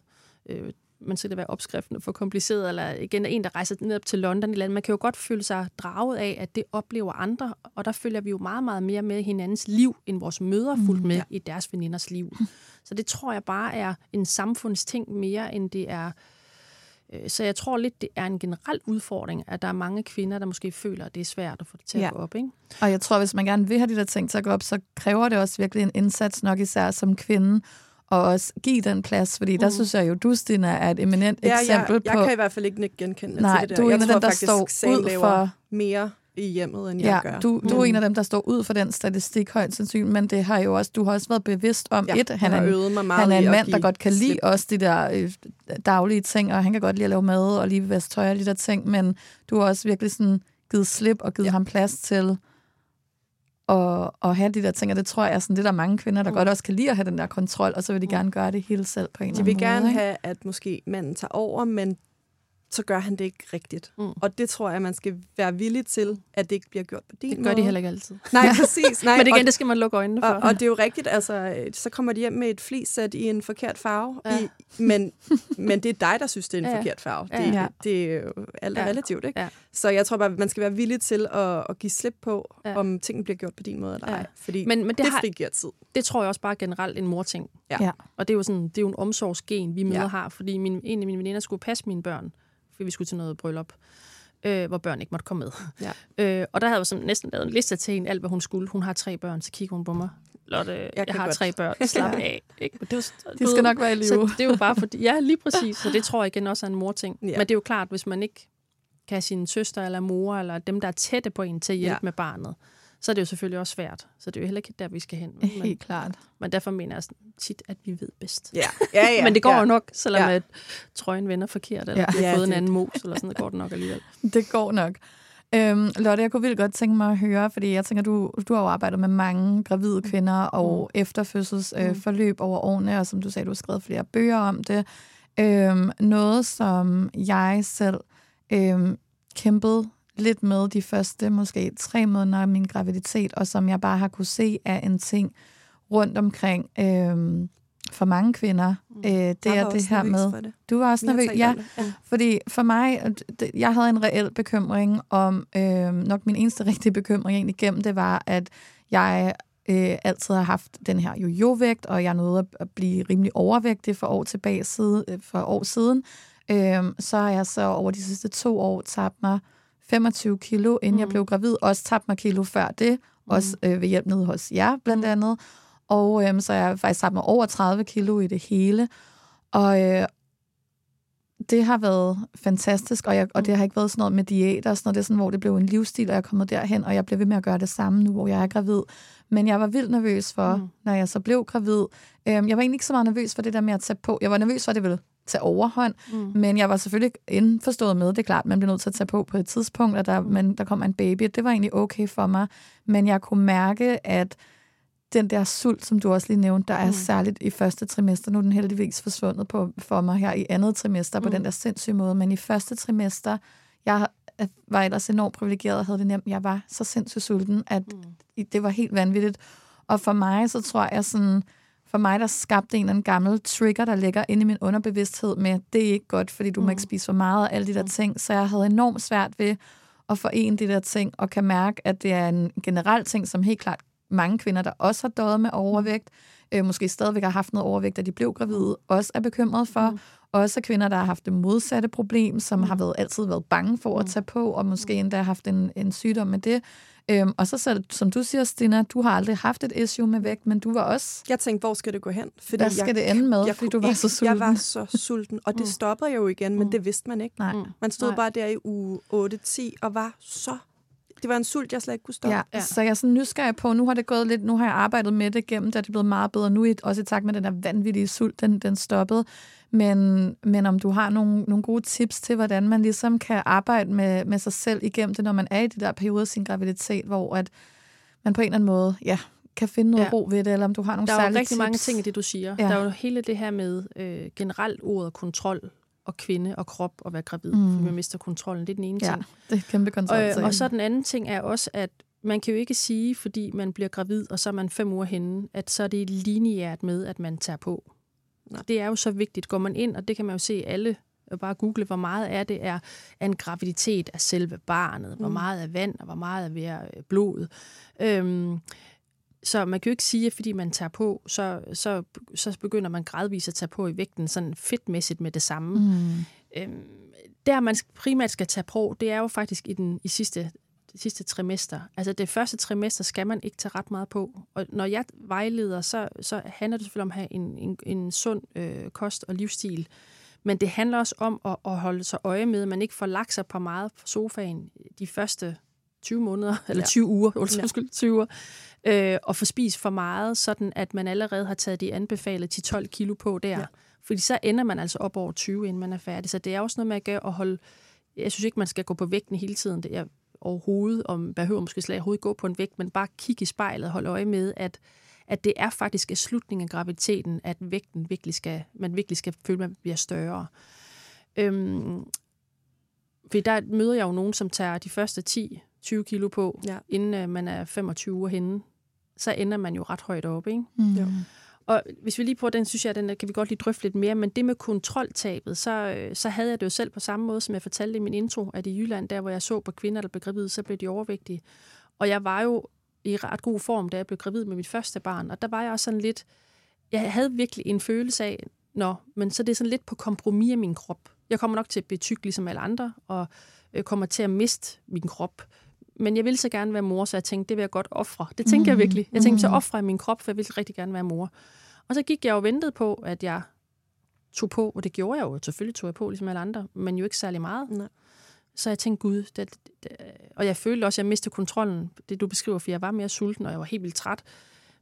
Øh, man skal det være opskriften for kompliceret, eller igen en, der rejser ned op til London i landet. Man kan jo godt føle sig draget af, at det oplever andre, og der følger vi jo meget, meget mere med hinandens liv, end vores møder fuldt mm, med mm, ja. i deres veninders liv. Så det tror jeg bare er en samfundsting mere, end det er... Øh, så jeg tror lidt, det er en generel udfordring, at der er mange kvinder, der måske føler, at det er svært at få det til ja. at gå op. Ikke?
Og jeg tror, hvis man gerne vil have de der ting til at gå op, så kræver det også virkelig en indsats nok især som kvinde, og også give den plads, fordi mm. der synes jeg jo, du, Stina, er et eminent ja, eksempel
jeg,
på...
Jeg kan i hvert fald ikke genkende
Nej,
til det
der. du er
jeg
en af dem, der står ud for...
mere i hjemmet, end
ja,
jeg gør.
Du, du mm. er en af dem, der står ud for den statistik højt sandsynligt, men det har jo også, du har også været bevidst om,
ja,
et, han er,
øvet mig meget
han er en mand, der godt kan slip. lide også de der øh, daglige ting, og han kan godt lide at lave mad og lige vaske tøj og de der ting, men du har også virkelig sådan givet slip og givet ja. ham plads til og, og have de der ting, og det tror jeg er sådan, det der er mange kvinder, der mm. godt også kan lide at have den der kontrol, og så vil de mm. gerne gøre det hele selv på en
eller
anden
måde. De vil gerne have, at måske manden tager over, men så gør han det ikke rigtigt. Mm. Og det tror jeg, man skal være villig til, at det ikke bliver gjort på din
måde. Det gør
måde.
de heller ikke altid.
Nej, [laughs] præcis. Nej.
Men igen, og, det skal man lukke øjnene for.
Og, og det er jo rigtigt, altså, så kommer de hjem med et flissæt i en forkert farve, ja. i, men, men det er dig, der synes, det er en ja. forkert farve. Det, ja. det er jo alt er ja. relativt, ikke? Ja. Så jeg tror bare, man skal være villig til at, at give slip på, ja. om tingene bliver gjort på din måde eller ej. Ja. Fordi men, men det, det har, frigiver tid.
Det tror jeg også bare generelt en morting. Ja. ja. Og det er jo, sådan, det er jo en omsorgsgen, vi møder ja. har, fordi min, en af mine veninder skulle passe mine børn for vi skulle til noget bryllup, øh, hvor børn ikke måtte komme med. Ja. Øh, og der havde jeg sådan næsten lavet en liste til hende, alt hvad hun skulle. Hun har tre børn, så kigger hun på mig. Lotte, jeg, jeg har godt. tre børn, [laughs] slap af. Ikke?
det var, De skal nok være i live.
Så det er jo bare fordi, ja, lige præcis. Så det [laughs] tror jeg igen også er en mor-ting. Ja. Men det er jo klart, hvis man ikke kan have sin søster eller mor, eller dem, der er tætte på en til at hjælpe ja. med barnet, så er det jo selvfølgelig også svært. Så det er jo heller ikke der, vi skal hen. [laughs]
Men, Helt klart.
Men derfor mener jeg tit, at vi ved bedst.
Ja, ja, ja. [laughs]
men det går
ja.
jo nok, selvom ja. at trøjen vender forkert, eller ja. vi har fået ja, en anden mos, eller sådan, det går det nok alligevel. [laughs]
Det går nok. Øhm, Lotte, jeg kunne vildt godt tænke mig at høre, fordi jeg tænker, du, du har jo arbejdet med mange gravide kvinder og mm. efterfødselsforløb øh, mm. over årene, og som du sagde, du har skrevet flere bøger om det. Øhm, noget, som jeg selv øhm, kæmpede lidt med de første måske tre måneder af min graviditet, og som jeg bare har kunne se er en ting rundt omkring øhm, for mange kvinder. Mm. Øh, det er det her med... Det. Du var også nervøs, ja, ja. Fordi for mig, jeg havde en reel bekymring om, øh, nok min eneste [laughs] rigtige bekymring egentlig gennem det var, at jeg øh, altid har haft den her jojo-vægt, og jeg nåede at blive rimelig overvægtig for år tilbage side, øh, for år siden. Øh, så har jeg så over de sidste to år tabt mig 25 kilo, inden mm. jeg blev gravid. Også tabt mig kilo før det, mm. også øh, ved hjælp nede hos jer blandt mm. andet. Og øhm, så er jeg faktisk tabt mig over 30 kilo i det hele. Og øh, det har været fantastisk, og, jeg, og det har ikke været sådan noget med diæter og sådan noget. Det er sådan, hvor det blev en livsstil, og jeg er kommet derhen, og jeg bliver ved med at gøre det samme nu, hvor jeg er gravid. Men jeg var vildt nervøs for, mm. når jeg så blev gravid. Øhm, jeg var egentlig ikke så meget nervøs for det der med at tage på. Jeg var nervøs for, at det ville tage overhånd, mm. men jeg var selvfølgelig indforstået med, det er klart, man bliver nødt til at tage på på et tidspunkt, og der, men der kom en baby, det var egentlig okay for mig. Men jeg kunne mærke, at den der sult, som du også lige nævnte, der er mm. særligt i første trimester. Nu er den heldigvis forsvundet på, for mig her i andet trimester mm. på den der sindssyge måde. Men i første trimester, jeg var ellers enormt privilegeret og havde det nemt. Jeg var så sindssygt sulten, at mm. det var helt vanvittigt. Og for mig, så tror jeg sådan, for mig, der skabte en eller anden gammel trigger, der ligger inde i min underbevidsthed med, det er ikke godt, fordi du mm. må ikke spise for meget og alle de der mm. ting. Så jeg havde enormt svært ved at forene de der ting, og kan mærke, at det er en generel ting, som helt klart mange kvinder, der også har døjet med overvægt, øh, måske stadigvæk har haft noget overvægt, da de blev gravide, også er bekymret for. Mm. Også kvinder, der har haft det modsatte problem, som mm. har været, altid været bange for at mm. tage på, og måske mm. endda har haft en, en sygdom med det. Øhm, og så, så, som du siger, Stina, du har aldrig haft et issue med vægt, men du var også...
Jeg tænkte, hvor skal det gå hen?
Fordi Hvad skal jeg, det ende med, jeg, fordi du var så sulten?
Jeg var så sulten, og det mm. stoppede jo igen, men det vidste man ikke.
Nej.
Man stod
Nej.
bare der i uge 8-10 og var så det var en sult, jeg slet ikke kunne stoppe.
Ja, ja. så jeg er sådan nysgerrig på, nu har det gået lidt, nu har jeg arbejdet med det gennem, da det er blevet meget bedre. Nu er også i takt med den der vanvittige sult, den, den stoppede. Men, men om du har nogle, nogle gode tips til, hvordan man ligesom kan arbejde med, med sig selv igennem det, når man er i de der perioder af sin graviditet, hvor at man på en eller anden måde, ja, kan finde noget ja. ro ved det, eller om du har nogle
særlige
tips.
Der er jo rigtig tips. mange ting i det, du siger. Ja. Der er jo hele det her med øh, generelt ordet kontrol og kvinde og krop og være gravid, mm. fordi man mister kontrollen. Det er den ene
ja,
ting. [laughs]
det er kæmpe kontrol.
Og, og så den anden ting er også, at man kan jo ikke sige, fordi man bliver gravid, og så er man fem uger henne, at så er det lineært med, at man tager på. Nej. Det er jo så vigtigt. Går man ind, og det kan man jo se alle bare google, hvor meget er det er en graviditet af selve barnet, mm. hvor meget er vand, og hvor meget er ved blod. Øhm, så man kan jo ikke sige, at fordi man tager på, så, så, så begynder man gradvist at tage på i vægten, sådan fedtmæssigt med det samme. Mm. Øhm, der man primært skal tage på, det er jo faktisk i den i sidste det sidste trimester. Altså det første trimester skal man ikke tage ret meget på. Og når jeg vejleder, så, så handler det selvfølgelig om at have en, en, en sund øh, kost og livsstil. Men det handler også om at, at holde sig øje med, at man ikke får lagt sig på meget på sofaen de første 20 måneder, eller ja. 20 uger, undskyld, ja. 20 uger, øh, og få spist for meget, sådan at man allerede har taget de anbefalede 10-12 kilo på der. Ja. Fordi så ender man altså op over 20, inden man er færdig. Så det er også noget med at, at holde... Jeg synes ikke, man skal gå på vægten hele tiden. Det er overhovedet, og man behøver måske slet overhovedet gå på en vægt, men bare kigge i spejlet og holde øje med, at, at det er faktisk i slutningen af graviditeten, at vægten virkelig skal, man virkelig skal føle, at man bliver større. Øhm, for der møder jeg jo nogen, som tager de første 10 20 kilo på, ja. inden uh, man er 25 uger henne, så ender man jo ret højt op, ikke? Mm. Jo. Og hvis vi lige prøver den, synes jeg, den kan vi godt lige drøfte lidt mere, men det med kontroltabet, så, øh, så havde jeg det jo selv på samme måde, som jeg fortalte i min intro, at i Jylland, der hvor jeg så på kvinder, der blev gravide, så blev de overvægtige. Og jeg var jo i ret god form, da jeg blev gravid med mit første barn, og der var jeg også sådan lidt, jeg havde virkelig en følelse af, nå, men så det er sådan lidt på kompromis af min krop. Jeg kommer nok til at betykke ligesom alle andre, og øh, kommer til at miste min krop men jeg ville så gerne være mor, så jeg tænkte, det vil jeg godt ofre. Det tænkte mm. jeg virkelig. Jeg tænkte, så mm. ofre min krop, for jeg ville rigtig gerne være mor. Og så gik jeg og ventede på, at jeg tog på, og det gjorde jeg jo. Selvfølgelig tog jeg på, ligesom alle andre, men jo ikke særlig meget. Nej. Så jeg tænkte, gud, det, det, og jeg følte også, at jeg mistede kontrollen, det du beskriver, for jeg var mere sulten, og jeg var helt vildt træt.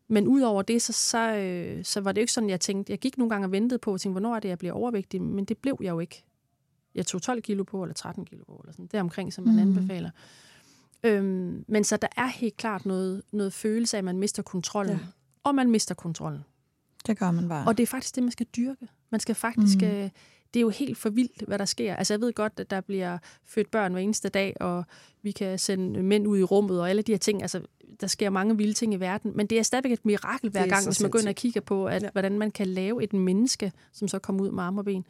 Men udover det, så, så, øh, så var det jo ikke sådan, jeg tænkte, jeg gik nogle gange og ventede på, og tænkte, hvornår er det, jeg bliver overvægtig, men det blev jeg jo ikke. Jeg tog 12 kilo på, eller 13 kilo på, eller sådan, det omkring, som man mm. anbefaler. Øhm, men så der er helt klart noget, noget følelse af, at man mister kontrollen. Ja. Og man mister kontrollen.
Det gør man bare.
Og det er faktisk det, man skal dyrke. Man skal faktisk... Mm. Øh, det er jo helt for vildt, hvad der sker. Altså, jeg ved godt, at der bliver født børn hver eneste dag, og vi kan sende mænd ud i rummet, og alle de her ting. Altså, der sker mange vilde ting i verden, men det er stadigvæk et mirakel hver gang, hvis man går ind og kigger på, at, ja. hvordan man kan lave et menneske, som så kommer ud med arme og ben.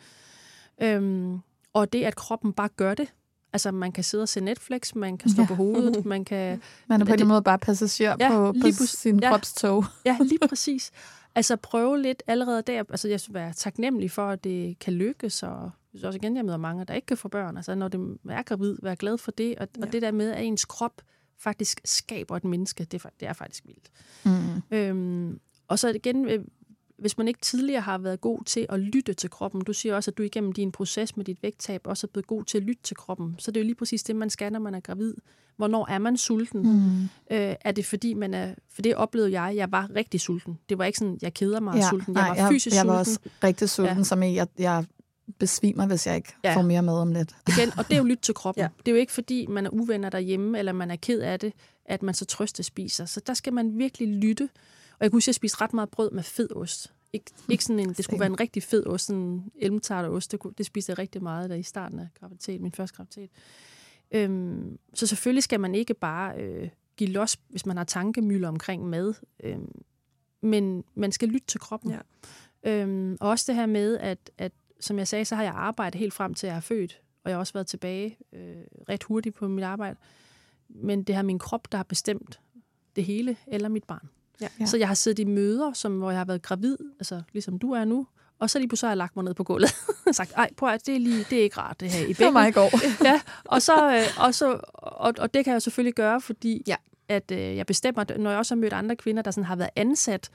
Øhm, og det, at kroppen bare gør det, Altså, man kan sidde og se Netflix, man kan stå ja. på hovedet, [laughs] man kan...
Man er på en måde bare passager ja, på, på sin ja, kropstog.
Ja, [laughs] lige præcis. Altså, prøve lidt allerede der. Altså, jeg skal være taknemmelig for, at det kan lykkes, og også igen, jeg møder mange, der ikke kan få børn. Altså, når det er gravid, være glad for det, og, ja. og det der med, at ens krop faktisk skaber et menneske, det er, det er faktisk vildt. Mm. Øhm, og så igen, øh, hvis man ikke tidligere har været god til at lytte til kroppen, du siger også, at du igennem din proces med dit vægttab også er blevet god til at lytte til kroppen, så det er jo lige præcis det, man skal, når man er gravid. Hvornår er man sulten? Mm. Øh, er det fordi, man er... For det oplevede jeg, jeg var rigtig sulten. Det var ikke sådan, jeg keder mig ja, sulten. Jeg nej, var fysisk
jeg, jeg
sulten.
Jeg var også rigtig sulten, ja. som jeg, jeg besvimer, hvis jeg ikke ja. får mere mad om lidt. [laughs]
Igen, og det er jo lyt til kroppen. ja. Det er jo ikke fordi, man er uvenner derhjemme, eller man er ked af det, at man så trøste spiser. Så der skal man virkelig lytte. Og jeg kunne huske, at jeg spiste ret meget brød med fed ost. Ikke, ikke sådan en, det skulle være en rigtig fed ost, sådan en ost. Det, det spiste jeg rigtig meget der i starten af graviditet, min første graviditet. Øhm, så selvfølgelig skal man ikke bare øh, give los, hvis man har tankemøller omkring mad. Øhm, men man skal lytte til kroppen. Ja. Øhm, og også det her med, at, at som jeg sagde, så har jeg arbejdet helt frem til, at jeg er født. Og jeg har også været tilbage øh, ret hurtigt på mit arbejde. Men det har min krop, der har bestemt det hele, eller mit barn. Ja. Ja. Så jeg har siddet i møder, som, hvor jeg har været gravid, altså ligesom du er nu, og så lige pludselig har jeg lagt mig ned på gulvet og [laughs] sagt, ej, prøv at det er, lige, det er ikke rart, det her i bækken. Det
var mig i går. [laughs]
ja, og, så, øh, og, så, og, og det kan jeg selvfølgelig gøre, fordi ja. at øh, jeg bestemmer, når jeg også har mødt andre kvinder, der sådan har været ansat,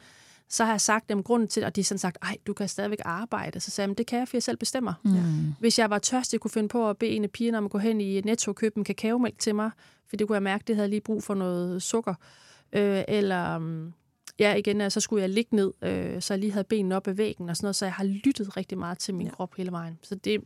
så har jeg sagt dem grunden til, at de sådan sagt, ej, du kan stadigvæk arbejde. Så sagde jeg, det kan jeg, for jeg selv bestemmer. Mm. Hvis jeg var tørst, jeg kunne finde på at bede en af pigerne om at gå hen i Netto og købe en kakaomælk til mig, for det kunne jeg mærke, det havde lige brug for noget sukker. Øh, eller mm, ja, igen, så skulle jeg ligge ned, øh, så jeg lige havde benene op ad væggen og sådan noget, så jeg har lyttet rigtig meget til min ja. krop hele vejen. Så det,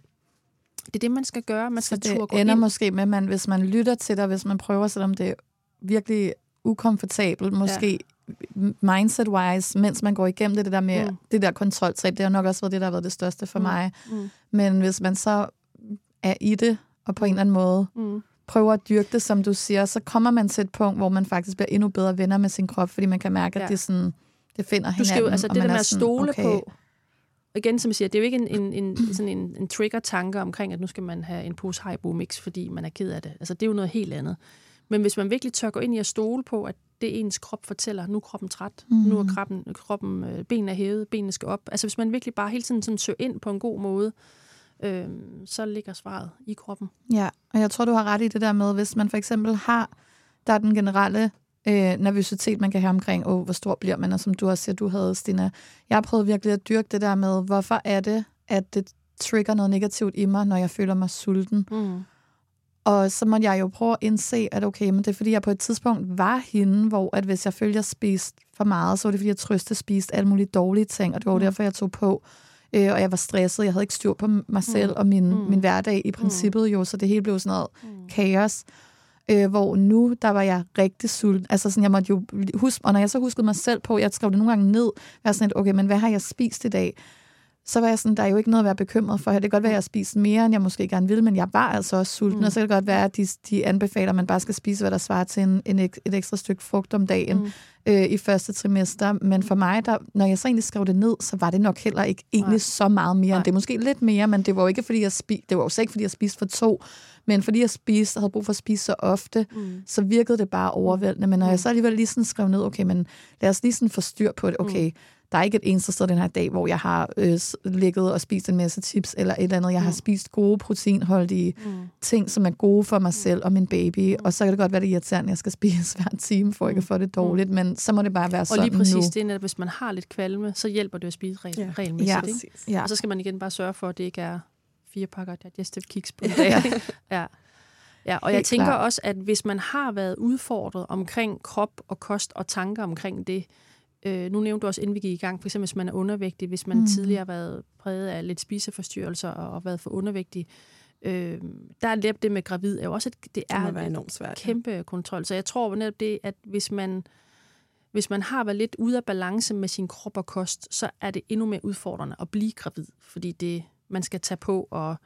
det er det, man skal gøre. Man skal
så det ender
ind.
måske med, at man, hvis man lytter til dig, hvis man prøver, selvom det er virkelig ukomfortabelt, måske ja. mindset-wise, mens man går igennem det, det der med mm. det der kontroltab, det har nok også været det, der har været det største for mm. mig. Mm. Men hvis man så er i det, og på en eller anden måde mm prøver at dyrke det, som du siger, så kommer man til et punkt, hvor man faktisk bliver endnu bedre venner med sin krop, fordi man kan mærke, at ja. det, sådan, det finder hinanden. Du skal jo,
altså det der med at stole okay. på, igen, som jeg siger, det er jo ikke en, en, en, sådan en, en trigger-tanke omkring, at nu skal man have en pose Haribo mix, fordi man er ked af det. Altså, det er jo noget helt andet. Men hvis man virkelig tør gå ind i at stole på, at det ens krop fortæller, nu er kroppen træt, mm. nu er kroppen, kroppen øh, benene er hævet, benene skal op. Altså hvis man virkelig bare hele tiden sådan søger ind på en god måde, øh, så ligger svaret i kroppen.
Ja, og jeg tror, du har ret i det der med, hvis man for eksempel har, der er den generelle øh, nervøsitet, man kan have omkring, åh, hvor stor bliver man, og som du også siger, du havde, Stina. Jeg har prøvet virkelig at dyrke det der med, hvorfor er det, at det trigger noget negativt i mig, når jeg føler mig sulten. Mm. Og så måtte jeg jo prøve at indse, at okay, men det er fordi, jeg på et tidspunkt var hende, hvor at hvis jeg følte, jeg spiste for meget, så var det fordi, jeg trøste spiste alle mulige dårlige ting, og det var mm. derfor, jeg tog på øh, og jeg var stresset. Jeg havde ikke styr på mig selv mm. og min, mm. min hverdag i mm. princippet jo, så det hele blev sådan noget mm. kaos. Øh, hvor nu, der var jeg rigtig sulten. Altså sådan, jeg måtte jo huske, og når jeg så huskede mig selv på, jeg skrev det nogle gange ned, var sådan lidt, okay, men hvad har jeg spist i dag? Så var jeg sådan, der er jo ikke noget at være bekymret for. Det kan godt være, at jeg spiser mere, end jeg måske gerne vil, men jeg var altså også sulten, mm. og så kan det godt være, at de, de anbefaler, at man bare skal spise, hvad der svarer til en, en, et ekstra stykke frugt om dagen mm. øh, i første trimester. Men for mig, der, når jeg så egentlig skrev det ned, så var det nok heller ikke egentlig Nej. så meget mere. Nej. Det er måske lidt mere, men det var jo ikke, fordi jeg, spi, det var også ikke, fordi jeg spiste for to, men fordi jeg spiste, havde brug for at spise så ofte, mm. så virkede det bare overvældende. Men når jeg mm. så alligevel lige sådan skrev ned, okay, men lad os lige sådan få styr på det. Okay, mm der er ikke et eneste sted den her dag, hvor jeg har øh, ligget og spist en masse chips eller et eller andet. Jeg mm. har spist gode proteinholdige mm. ting, som er gode for mig mm. selv og min baby. Mm. Og så kan det godt være, det irriterende, at jeg skal [laughs] spise hver time, for ikke at få det mm. dårligt. Mm. Men så må det bare være og sådan
Og lige præcis
nu.
det er, at hvis man har lidt kvalme, så hjælper det at spise regel, ja. regelmæssigt. Ja. Ikke? Ja. Og så skal man igen bare sørge for, at det ikke er fire pakker digestive kiks på en [laughs] dag. ja. Ja, og Helt jeg tænker klar. også, at hvis man har været udfordret omkring krop og kost og tanker omkring det, øh, nu nævnte du også, inden vi gik i gang, for eksempel hvis man er undervægtig, hvis man mm. tidligere har været præget af lidt spiseforstyrrelser og været for undervægtig, øh, der er det, det med gravid er jo også, et, det er
det enormt svært,
kæmpe ja. kontrol. Så jeg tror netop det, at hvis man, hvis man har været lidt ude af balance med sin krop og kost, så er det endnu mere udfordrende at blive gravid, fordi det, man skal tage på og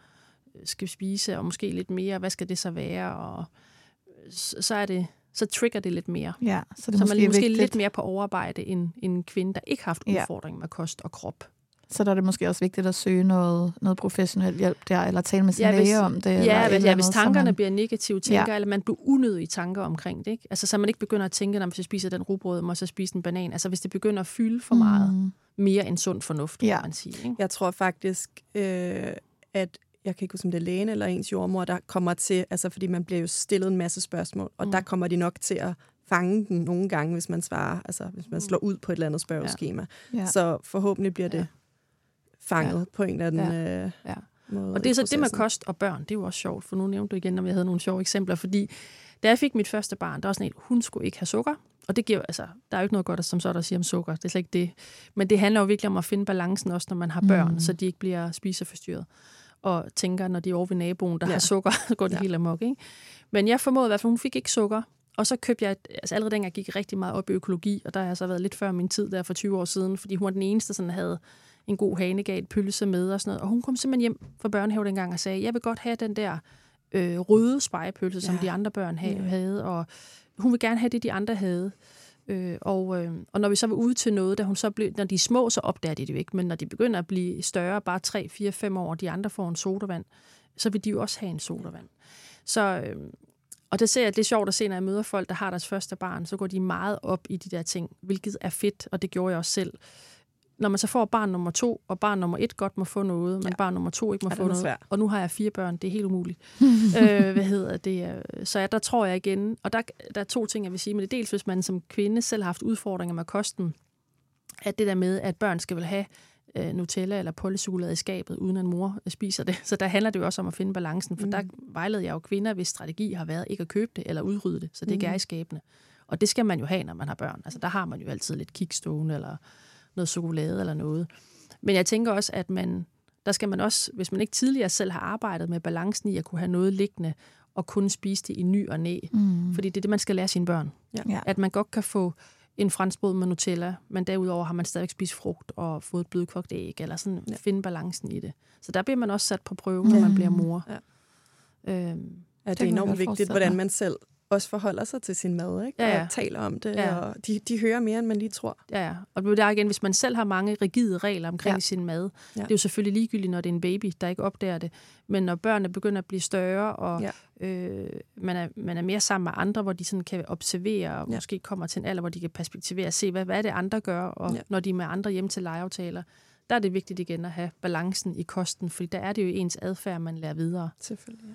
skal spise, og måske lidt mere, hvad skal det så være, og så er det, så trigger det lidt mere.
Ja,
så, det så man er måske vigtigt. lidt mere på overarbejde end, end en kvinde, der ikke har haft udfordringer ja. med kost og krop.
Så der er det måske også vigtigt at søge noget, noget professionel hjælp der, eller tale med sin ja, læge om det.
Ja, eller hvis, ja, hvis tankerne man, bliver negative tænker, ja. eller man bliver unødige tanker omkring det. Ikke? Altså, så man ikke begynder at tænke, når man spiser den rugbrød, må så spise en banan. Altså hvis det begynder at fylde for meget, mm. mere end sund fornuft, ja. kan man sige. Ikke?
Jeg tror faktisk, øh, at jeg kan ikke huske, om det er lægen eller ens jordmor, der kommer til, altså fordi man bliver jo stillet en masse spørgsmål, og mm. der kommer de nok til at fange den nogle gange, hvis man svarer, altså hvis man mm. slår ud på et eller andet spørgeskema. Ja. Ja. Så forhåbentlig bliver det ja. fanget ja. på en eller anden ja. Øh, ja. måde.
Og det er så det med kost og børn, det er jo også sjovt, for nu nævnte du igen, om jeg havde nogle sjove eksempler, fordi da jeg fik mit første barn, der var sådan et, hun skulle ikke have sukker, og det giver, altså, der er jo ikke noget godt som så der siger om sukker, det er slet ikke det. Men det handler jo virkelig om at finde balancen også, når man har børn, mm. så de ikke bliver spiseforstyrret og tænker, når de er over ved naboen, der ja. har sukker, [laughs] så går det ja. helt amok. Ikke? Men jeg formodede i hvert fald, hun fik ikke sukker. Og så købte jeg, altså allerede dengang gik jeg rigtig meget op i økologi, og der har jeg så været lidt før min tid der for 20 år siden, fordi hun var den eneste, der havde en god hanegat pølse med og sådan noget. Og hun kom simpelthen hjem fra børnehave dengang og sagde, jeg vil godt have den der øh, røde spejepølse, ja. som de andre børn havde, ja. havde, og hun vil gerne have det, de andre havde. Øh, og, øh, og når vi så var ude til noget, da hun så blev, når de er små, så opdager de det jo ikke, men når de begynder at blive større, bare 3, 4, 5 år, og de andre får en sodavand, så vil de jo også have en sodavand. Så, øh, og det ser jeg, det er sjovt at se, når jeg møder folk, der har deres første barn, så går de meget op i de der ting, hvilket er fedt, og det gjorde jeg også selv når man så får barn nummer to, og barn nummer et godt må få noget, men ja. barn nummer to ikke må få noget, svært. og nu har jeg fire børn, det er helt umuligt. [laughs] øh, hvad hedder det? Så ja, der tror jeg igen, og der, der er to ting, jeg vil sige, men det er dels, hvis man som kvinde selv har haft udfordringer med kosten, at det der med, at børn skal vel have øh, Nutella eller polychokolade i skabet, uden at mor spiser det. [laughs] Så der handler det jo også om at finde balancen, for mm. der vejleder jeg jo kvinder, hvis strategi har været ikke at købe det eller udrydde det, så det mm. ikke er i skabene. Og det skal man jo have, når man har børn. Altså der har man jo altid lidt kickstone eller noget chokolade eller noget. Men jeg tænker også, at man, der skal man også, hvis man ikke tidligere selv har arbejdet med balancen i at kunne have noget liggende, og kun spise det i ny og næ. Mm. Fordi det er det, man skal lære sine børn. Ja. At man godt kan få en franskbrød med Nutella, men derudover har man stadig spist frugt og fået et blødkogt æg, eller sådan ja. finde balancen i det. Så der bliver man også sat på prøve, når man bliver mor. Ja.
Øhm, ja, det er enormt vigtigt, hvordan man selv også forholder sig til sin mad, ikke? Ja, ja. og taler om det, ja. og de, de hører mere, end man lige tror.
Ja, ja. Og der er igen, hvis man selv har mange rigide regler omkring ja. sin mad, ja. det er jo selvfølgelig ligegyldigt, når det er en baby, der ikke opdager det, men når børnene begynder at blive større, og ja. øh, man, er, man er mere sammen med andre, hvor de sådan kan observere, og ja. måske kommer til en alder, hvor de kan perspektivere og se, hvad, hvad er det andre gør, og ja. når de er med andre hjem til legeaftaler, der er det vigtigt igen at have balancen i kosten, fordi der er det jo ens adfærd, man lærer videre.
Selvfølgelig, ja.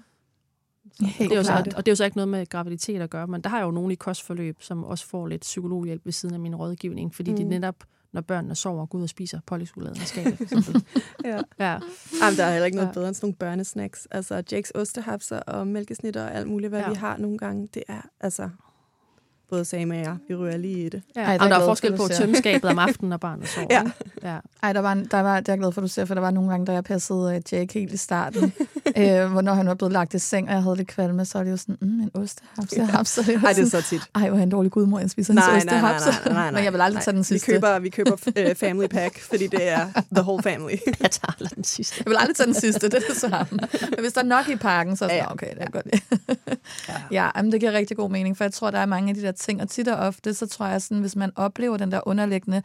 Så, det er jo så, og det er jo så ikke noget med graviditet at gøre, men der har jeg jo nogen i kostforløb, som også får lidt psykologhjælp ved siden af min rådgivning, fordi mm. de netop, når børnene sover, går ud og spiser polychokolade og skabet. [laughs]
ja. ja. Jamen, der er heller ikke noget ja. bedre end sådan nogle børnesnacks. Altså Jakes ostehapser og mælkesnitter og alt muligt, hvad ja. vi har nogle gange. Det er altså både Sam og jeg, vi ryger lige i det.
Ja, Ej, der, der er forskel på at tømme skabet om [laughs] aftenen, og barnet sover. ja.
ja. Ej, der var, der var, det er jeg glad for, at du ser, for der var nogle gange, da jeg passede uh, Jake helt i starten, [laughs] øh, hvor når han var blevet lagt i seng, og jeg havde det kvalme, så er det jo sådan, mm, en ostehaps. Ja. Haps, [laughs] så det
Ej, det er så tit.
Ej, hvor er en dårlig gudmor, jeg spiser nej, en ostehaps. Nej, nej, nej, nej, Men jeg vil aldrig nej. tage den sidste.
Vi køber, vi køber uh, family pack, fordi det er the whole family.
jeg tager aldrig den sidste.
Jeg vil aldrig tage den sidste, det er det samme. Men hvis der er nok i pakken, så er det ja, okay, det er ja. godt. ja, ja jamen, det giver rigtig god mening, for jeg tror, der er mange af de der ting, og tit og ofte, så tror jeg sådan, hvis man oplever den der underliggende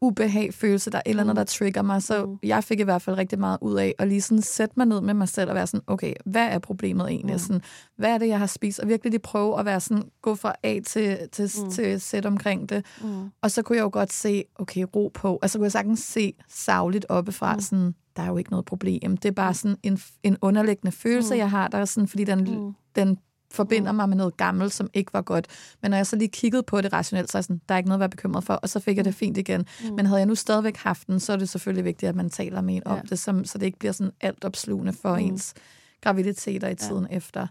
ubehag følelse, der er et eller andet, der trigger mig, så mm. jeg fik i hvert fald rigtig meget ud af at lige sådan sætte mig ned med mig selv og være sådan, okay, hvad er problemet egentlig? Mm. Sådan, hvad er det, jeg har spist? Og virkelig lige prøve at være sådan, gå fra A til, til, mm. til sæt omkring det. Mm. Og så kunne jeg jo godt se, okay, ro på. Altså kunne jeg sagtens se savligt oppefra, mm. sådan, der er jo ikke noget problem. Det er bare sådan en, en underliggende følelse, mm. jeg har, der er sådan, fordi den, mm. den forbinder mm. mig med noget gammelt, som ikke var godt. Men når jeg så lige kiggede på det rationelt, så er sådan, der er ikke noget at være bekymret for, og så fik jeg det mm. fint igen. Mm. Men havde jeg nu stadigvæk haft den, så er det selvfølgelig vigtigt, at man taler med en om ja. det, som, så det ikke bliver sådan alt opslugende for mm. ens graviditeter i tiden ja. efter.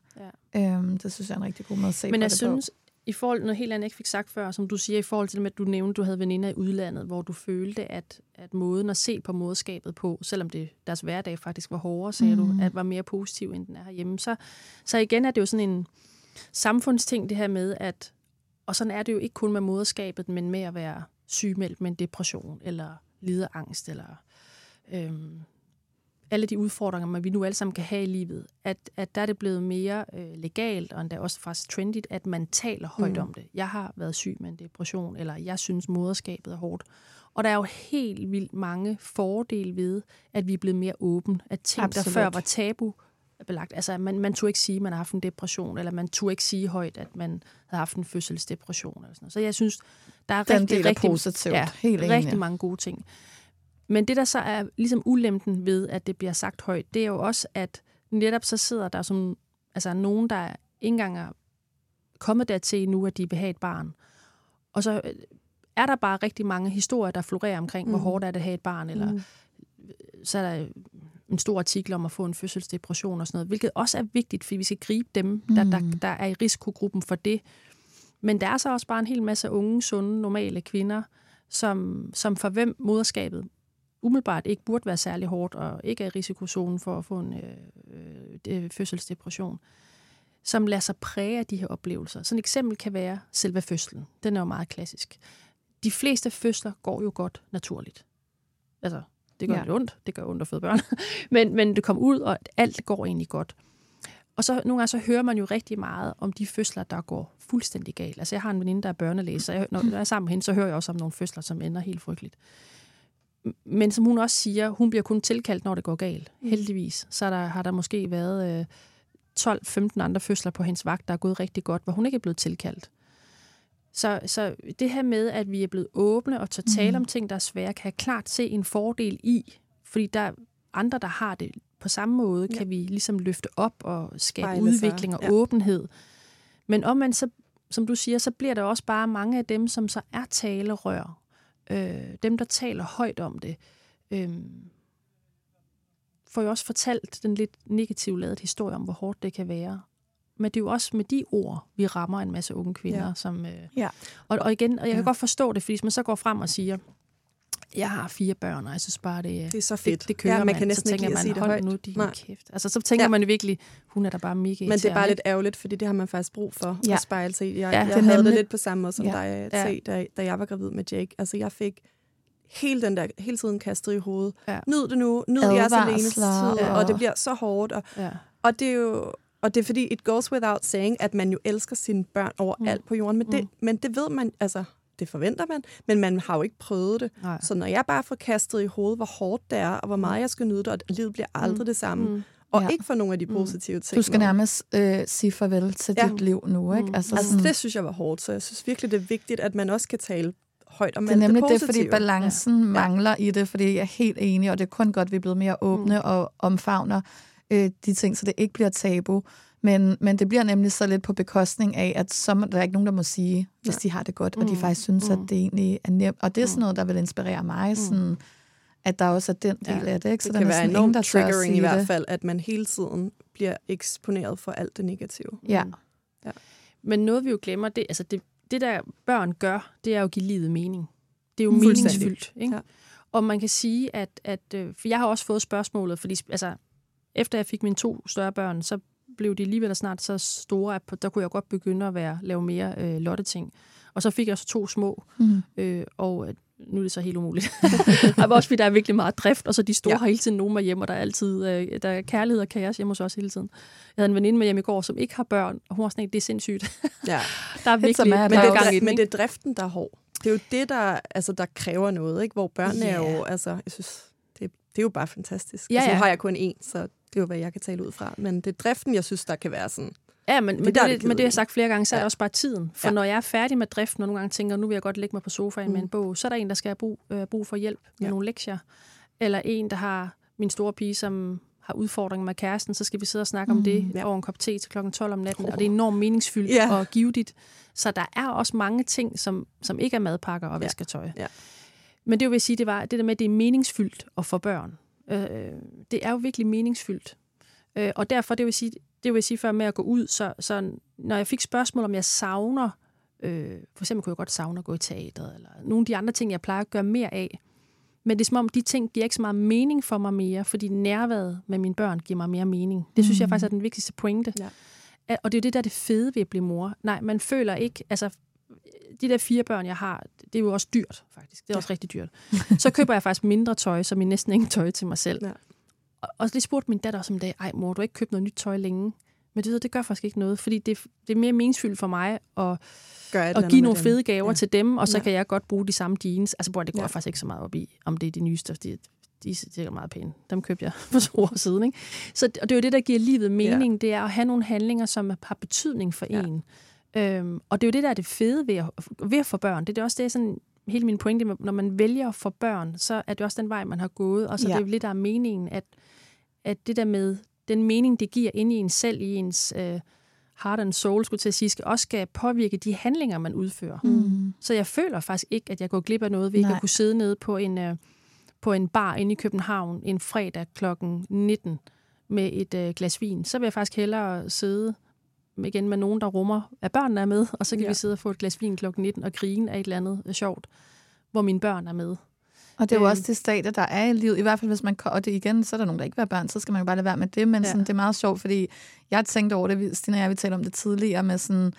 Ja. Øhm, det synes jeg er en rigtig god måde at se
Men jeg
det
synes,
på.
I forhold noget helt andet, jeg ikke fik sagt før, som du siger, i forhold til det med, at du nævnte, at du havde veninder i udlandet, hvor du følte, at, at måden at se på moderskabet på, selvom det, deres hverdag faktisk var hårdere, sagde mm. du, at var mere positiv, end den er herhjemme. Så, så igen er det jo sådan en samfundsting, det her med, at, og sådan er det jo ikke kun med moderskabet, men med at være sygemeldt med en depression, eller lide angst, eller øhm, alle de udfordringer, man vi nu alle sammen kan have i livet, at, at der er det blevet mere øh, legalt, og endda også faktisk trendigt, at man taler højt mm. om det. Jeg har været syg med en depression, eller jeg synes, moderskabet er hårdt. Og der er jo helt vildt mange fordele ved, at vi er blevet mere åbne. At ting, Absolut. der før var tabu, belagt. Altså, man, man turde ikke sige, at man har haft en depression, eller man turde ikke sige højt, at man havde haft en fødselsdepression. Eller sådan noget. Så jeg synes, der er
Den
rigtig,
del er
rigtig,
positivt.
ja,
Helt enig.
rigtig mange gode ting. Men det, der så er ligesom ulempen ved, at det bliver sagt højt, det er jo også, at netop så sidder der som, altså nogen, der ikke engang er kommet dertil nu, at de vil have et barn. Og så øh, er der bare rigtig mange historier, der florerer omkring, mm. hvor hårdt er det at have et barn, eller mm. så er der en stor artikel om at få en fødselsdepression og sådan noget, hvilket også er vigtigt, fordi vi skal gribe dem, der, der,
Mm.
der er i risikogruppen for det. Men der er så også bare en hel masse unge, sunde, normale kvinder, som, som for hvem moderskabet umiddelbart ikke burde være særlig hårdt, og ikke er i risikozonen for at få en øh, øh, fødselsdepression, som lader sig præge af de her oplevelser. Så et eksempel kan være selve fødslen. Den er jo meget klassisk. De fleste fødsler går jo godt naturligt. Altså, det gør
Ja.
ja. lidt ondt. Det gør ondt at føde børn. [laughs] men, men det kommer ud, og alt går egentlig godt. Og så nogle gange så hører man jo rigtig meget om de fødsler, der går fuldstændig galt. Altså jeg har en veninde, der er børnelæge, så jeg, når jeg er sammen med hende, så hører jeg også om nogle fødsler, som ender helt frygteligt. Men som hun også siger, hun bliver kun tilkaldt, når det går galt. Heldigvis. Så der, har der måske været øh, 12-15 andre fødsler på hendes vagt, der er gået rigtig godt, hvor hun ikke er blevet tilkaldt. Så, så det her med, at vi er blevet åbne og tør tale
Mhm.
om ting, der er svære, kan jeg klart se en fordel i. Fordi der er andre, der har det på samme måde,
Ja.
kan vi ligesom løfte op og skabe
sig,
udvikling og
ja.
åbenhed. Men omvendt, så, som du siger, så bliver der også bare mange af dem, som så er talerør. Øh, dem, der taler højt om det. Øh, får jo også fortalt den lidt negativt lavede historie om, hvor hårdt det kan være. Men det er jo også med de ord, vi rammer en masse unge kvinder.
Ja.
Som, øh,
Ja.
og, og igen, og jeg kan
Ja.
godt forstå det, fordi hvis man så går frem og siger, jeg har fire børn, og jeg synes bare, det,
Det er så fedt.
det, det kører
Ja, man kan næsten
så
ikke
tænker
sige
man, hold nu din
Nej.
kæft. Altså, så tænker
Ja.
ja. man virkelig, hun er da bare mega
Men det er bare
ikke?
lidt ærgerligt, fordi det har man faktisk brug for
Ja.
ja. at spejle sig i. Jeg,
Ja,
ja,
det
jeg havde
nemlig-
det lidt på samme måde som
Ja.
ja. dig,
Ja.
ja. da, da jeg var gravid med Jake. Altså, jeg fik hele den der, hele tiden kastet i hovedet.
Ja.
Nyd det nu, nyd jeres
Advarsler,
alenetid,
og-
og det bliver så hårdt. Og,
Ja.
og det er jo... Og det er fordi, it goes without saying, at man jo elsker sine børn overalt
Mm.
på jorden. Men det,
Mm.
men det ved man, altså, det forventer man, men man har jo ikke prøvet det.
Nej.
Så når jeg bare får kastet i hovedet, hvor hårdt det er, og hvor meget jeg skal nyde det, og livet bliver aldrig det samme,
Mm.
og
Ja.
ikke for nogle af de
Mm.
positive ting.
Du skal nærmest øh, sige farvel til
Ja.
dit liv nu, ikke?
Mm.
Altså,
Altså,
sådan,
det synes jeg var hårdt, så jeg synes virkelig, det er vigtigt, at man også kan tale højt om
det er nemlig
det
det, fordi balancen ja. mangler i det, fordi jeg er helt enig, og det er kun godt, at vi er blevet mere åbne mm. og omfavner øh, de ting, så det ikke bliver tabu. Men, men det bliver nemlig så lidt på bekostning af, at så der er ikke nogen, der må sige, hvis
Ja.
de har det godt, og de
Mm.
faktisk synes,
Mm.
at det egentlig er nemt. Og det er sådan
Mm.
noget, der vil inspirere mig, sådan, at der også er den del
Ja.
af det. Ikke? Så
det kan være
der
enormt triggering i hvert fald, at man hele tiden bliver eksponeret for alt det negative.
Ja.
Mm.
Ja.
Men noget, vi jo glemmer, det, altså det, det der børn gør, det er jo at give livet mening. Det er jo meningsfyldt. Ikke?
Ja.
Og man kan sige, at, at øh, for jeg har også fået spørgsmålet, fordi altså, efter jeg fik mine to større børn, så blev de alligevel snart så store, at der kunne jeg godt begynde at være, lave mere øh, lotteting. Og så fik jeg så to små,
Mm.
øh, og øh, nu er det så helt umuligt. [laughs] og også fordi der er virkelig meget drift, og så de store
Ja.
ja. har hele tiden nogen med hjem, og der er altid øh, der er kærlighed og kaos hjemme hos os hele tiden. Jeg havde en veninde med hjem i går, som ikke har børn, og hun var sådan, "Ikke, det er sindssygt.
Ja. [laughs]
der er virkelig
er
Men, det
gang i
men det er driften, der er hård. Det er jo det, der, altså, der kræver noget, ikke? hvor børnene yeah. er jo,
Ja.
altså, jeg synes, det, det er jo bare fantastisk.
Ja,
altså, nu
ja.
har jeg kun én, så det er jo, hvad jeg kan tale ud fra. Men det er driften, jeg synes, der kan være sådan,
Ja, men, men,
der
det, det,
det
men det har jeg
kedelige.
sagt flere gange, så er
Ja.
det også bare tiden. For
Ja.
når jeg er færdig med driften, og nogle gange tænker, nu vil jeg godt lægge mig på sofaen mm. med
Mm.
en bog, så er der en, der skal have brug, øh, brug for hjælp med
Ja.
nogle lektier. Eller en, der har min store pige, som har udfordringer med kæresten, så skal vi sidde og snakke mm. om det
Ja.
over en kop te til klokken 12 om natten. Og det er enormt meningsfyldt
Ja.
og givetigt. Så der er også mange ting, som, som ikke er madpakker og vasketøj.
Ja.
Men det vil jeg sige, det var det der med, at det er meningsfyldt at få børn. Øh, det er jo virkelig meningsfyldt. Øh, og derfor, det vil sige, det vil sige før med at gå ud, så, så når jeg fik spørgsmål, om jeg savner, øh, for eksempel kunne jeg godt savne at gå i teateret, eller nogle af de andre ting, jeg plejer at gøre mere af, men det er som om, de ting giver ikke så meget mening for mig mere, fordi nærværet med mine børn giver mig mere mening. Det synes mm. jeg faktisk er den vigtigste pointe. Ja. Og det er jo det, der er det fede ved at blive mor. Nej, man føler ikke, altså de der fire børn, jeg har, det er jo også dyrt, faktisk. Det er ja. også rigtig dyrt. Så køber jeg faktisk mindre tøj, så min næsten ingen tøj til mig selv. Ja. Og, og det spurgte min datter også om dag, ej mor, du har ikke købt noget nyt tøj længe. Men det, det gør faktisk ikke noget, fordi det, det er mere meningsfyldt for mig at, at give nogle fede gaver ja. til dem, og så ja. kan jeg godt bruge de samme jeans. Altså, bror, det går ja. faktisk ikke så meget op i, om det er de nyeste. De, de er sikkert meget pæne. Dem købte jeg [laughs] for to år siden. Ikke? Så og det er jo det, der giver livet mening. Ja. Det er at have nogle handlinger, som har betydning for ja. en. Øhm, og det er jo det, der er det fede ved at, ved at få børn. Det er det også det, sådan, hele min pointe, når man vælger få børn, så er det også den vej, man har gået. Og så ja. det er jo lidt, der er meningen, at, at det der med den mening, det giver ind i en selv, i ens øh, heart and soul, skulle til at sige, skal også skal påvirke de handlinger, man udfører. Mm. Så jeg føler faktisk ikke, at jeg går glip af noget ved ikke at kunne sidde nede på en, øh, på en bar inde i København en fredag klokken 19 med et øh, glas vin. Så vil jeg faktisk hellere sidde igen med nogen, der rummer, at børnene er med, og så kan ja. vi sidde og få et glas vin klokken 19 og grine af et eller andet sjovt, hvor mine børn er med.
Og det er jo også det stadie, der er i livet. I hvert fald, hvis man og det igen, så er der nogen, der ikke vil have børn, så skal man jo bare lade være med det. Men ja. sådan, det er meget sjovt, fordi jeg har tænkt over det, Stine og jeg, vi talte om det tidligere, med sådan,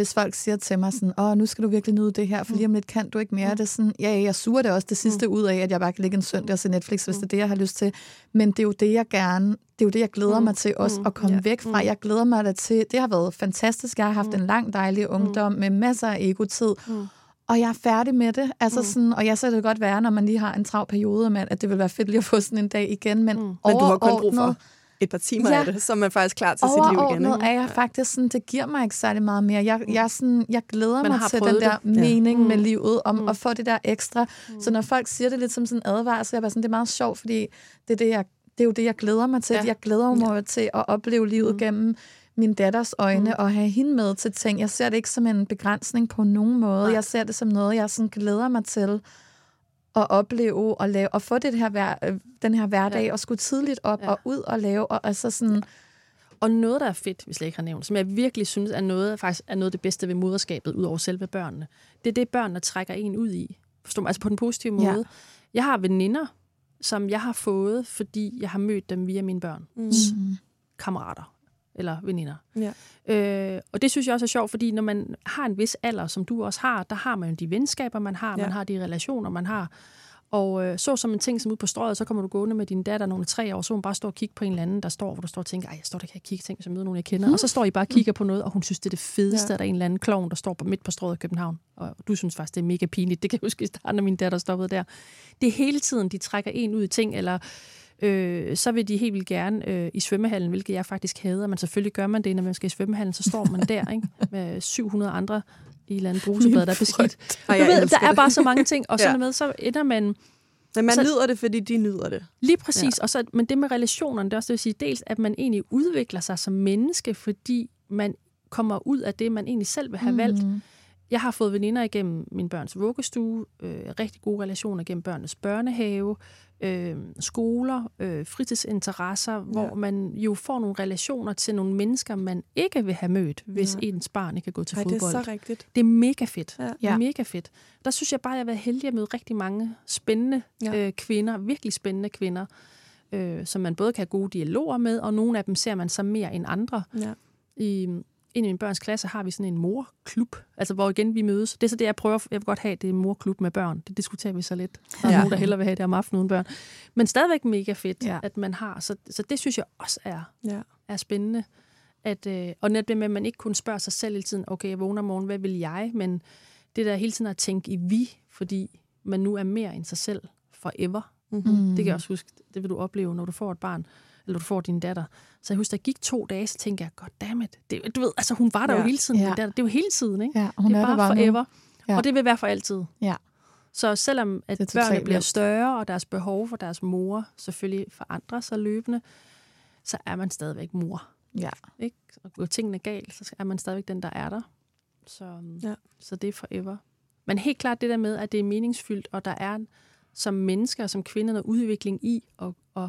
hvis folk siger til mig sådan, åh, nu skal du virkelig nyde det her, for lige om lidt kan du ikke mere. Mm. Det er sådan, ja, jeg suger det også det sidste mm. ud af, at jeg bare kan ligge en søndag og se Netflix, hvis mm. det er det, jeg har lyst til. Men det er jo det, jeg gerne, det er jo det, jeg glæder mig til også, at komme yeah. væk fra. Jeg glæder mig da til, det har været fantastisk. Jeg har haft en lang, dejlig ungdom med masser af egotid. Mm og jeg er færdig med det. Altså mm. sådan, og jeg så det godt være, når man lige har en travl periode, med, at det vil være fedt lige at få sådan en dag igen. Men, mm. men
du har kun brug for et par timer ja, af det, så er man faktisk klar til sit liv igen.
Ikke? er jeg faktisk sådan, det giver mig ikke særlig meget mere. Jeg, jeg, sådan, jeg glæder man mig til den der det. mening ja. med mm. livet, om mm. at få det der ekstra. Mm. Så når folk siger det lidt som sådan en advarsel, jeg er sådan, det er meget sjovt, fordi det er, det, jeg, det er jo det, jeg glæder mig til. Ja. Jeg glæder mig ja. til at opleve livet mm. gennem min datters øjne mm. og have hende med til ting. Jeg ser det ikke som en begrænsning på nogen måde. Nej. Jeg ser det som noget, jeg sådan glæder mig til at opleve og lave og få det her øh, den her hverdag ja. og skulle tidligt op ja. og ud og lave og altså sådan ja.
Og noget, der er fedt, hvis jeg ikke har nævnt, som jeg virkelig synes er noget, faktisk er noget af det bedste ved moderskabet, ud over selve børnene, det er det, børnene trækker en ud i. Forstår Altså på den positive måde. Ja. Jeg har veninder, som jeg har fået, fordi jeg har mødt dem via mine børn. Mm. Kammerater eller veninder. Ja. Øh, og det synes jeg også er sjovt, fordi når man har en vis alder, som du også har, der har man jo de venskaber, man har, ja. man har de relationer, man har. Og øh, så som en ting som ud på strøget, så kommer du gående med din datter nogle tre år, så hun bare står og kigger på en eller anden, der står, hvor du står og tænker, ej, jeg står der kan jeg kigge ting, så møder nogen, jeg kender. Mm. Og så står I bare og kigger på noget, og hun synes, det er det fedeste, ja. at der er en eller anden klovn, der står på midt på strøget i København. Og du synes faktisk, det er mega pinligt. Det kan jeg huske i starten, når min datter stoppede der. Det er hele tiden, de trækker en ud i ting, eller øh, så vil de helt vildt gerne øh, i svømmehallen, hvilket jeg faktisk hader, men selvfølgelig gør man det, når man skal i svømmehallen, så står man der ikke? [laughs] med 700 andre i et eller andet brusebad, der er beskidt. Du ved, der er bare så mange ting, [laughs] og sådan ja. med, så ender man...
Men man så, nyder det, fordi de nyder det.
Lige præcis. Ja. Og så, men det med relationerne, det er også det vil sige, dels at man egentlig udvikler sig som menneske, fordi man kommer ud af det, man egentlig selv vil have mm. valgt. Jeg har fået veninder igennem min børns vuggestue, øh, rigtig gode relationer gennem børnenes børnehave, øh, skoler, øh, fritidsinteresser, ja. hvor man jo får nogle relationer til nogle mennesker, man ikke vil have mødt, hvis ja. ens barn ikke kan gå til Ej, fodbold.
det er så rigtigt.
Det er mega fedt. Ja. Det er mega fedt. Der synes jeg bare, at jeg har været heldig at møde rigtig mange spændende ja. øh, kvinder, virkelig spændende kvinder, øh, som man både kan have gode dialoger med, og nogle af dem ser man så mere end andre. Ja. I, ind i min børns klasse har vi sådan en morklub, altså hvor igen vi mødes. Det er så det, jeg prøver. Jeg vil godt have, det er morklub med børn. Det diskuterer vi så lidt. Der er ja. nogen, der hellere vil have det om aftenen uden børn. Men stadigvæk mega fedt, ja. at man har. Så, så det synes jeg også er, ja. er spændende. At, øh, og netop det med, at man ikke kun spørger sig selv hele tiden, okay, jeg vågner morgen, hvad vil jeg? Men det der hele tiden at tænke i vi, fordi man nu er mere end sig selv forever. Mm-hmm. Det kan jeg også huske, det vil du opleve, når du får et barn eller du får din datter. Så jeg husker, der gik to dage, så tænkte jeg, goddammit, det, du ved, altså hun var der ja. jo hele tiden, ja. datter. det er jo hele tiden, ikke?
Ja, hun
det er,
er
bare,
bare
forever, ja. og det vil være for altid. Ja. Så selvom at børnene bliver større, og deres behov for deres mor selvfølgelig forandrer sig løbende, så er man stadigvæk mor. Ja. Ikke? Og går tingene galt, så er man stadigvæk den, der er der. Så, ja. så det er forever. Men helt klart det der med, at det er meningsfyldt, og der er som mennesker, som kvinder, noget udvikling i, og, og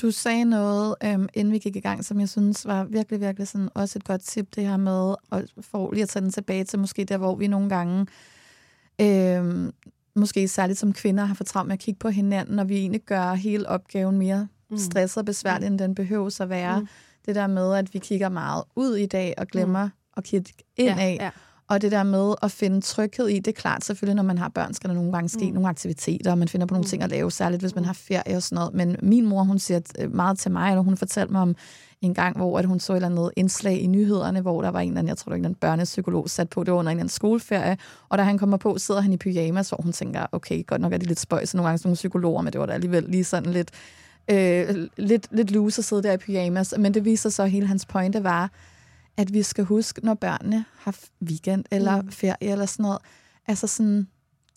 Du sagde noget, øhm, inden vi gik i gang, som jeg synes var virkelig, virkelig sådan også et godt tip, det her med, og for lige at tage den tilbage til måske der, hvor vi nogle gange, øhm, måske særligt som kvinder, har for travlt med at kigge på hinanden, når vi egentlig gør hele opgaven mere mm. stresset og besværlig, mm. end den behøver at være. Mm. Det der med, at vi kigger meget ud i dag og glemmer mm. at kigge ind ja, af. Ja. Og det der med at finde tryghed i, det er klart selvfølgelig, når man har børn, skal der nogle gange ske mm. nogle aktiviteter, og man finder på nogle mm. ting at lave, særligt hvis man har ferie og sådan noget. Men min mor, hun siger øh, meget til mig, og hun fortalte mig om en gang, hvor at hun så et eller andet indslag i nyhederne, hvor der var en eller anden, jeg tror, der var en børnepsykolog sat på, det var under en eller anden skoleferie, og da han kommer på, sidder han i pyjamas, hvor hun tænker, okay, godt nok er det lidt spøjs, nogle gange sådan nogle psykologer, men det var da alligevel lige sådan lidt, øh, lidt, lidt loose at sidde der i pyjamas. Men det viser så, at hele hans pointe var, at vi skal huske, når børnene har weekend eller mm. ferie eller sådan noget, altså sådan,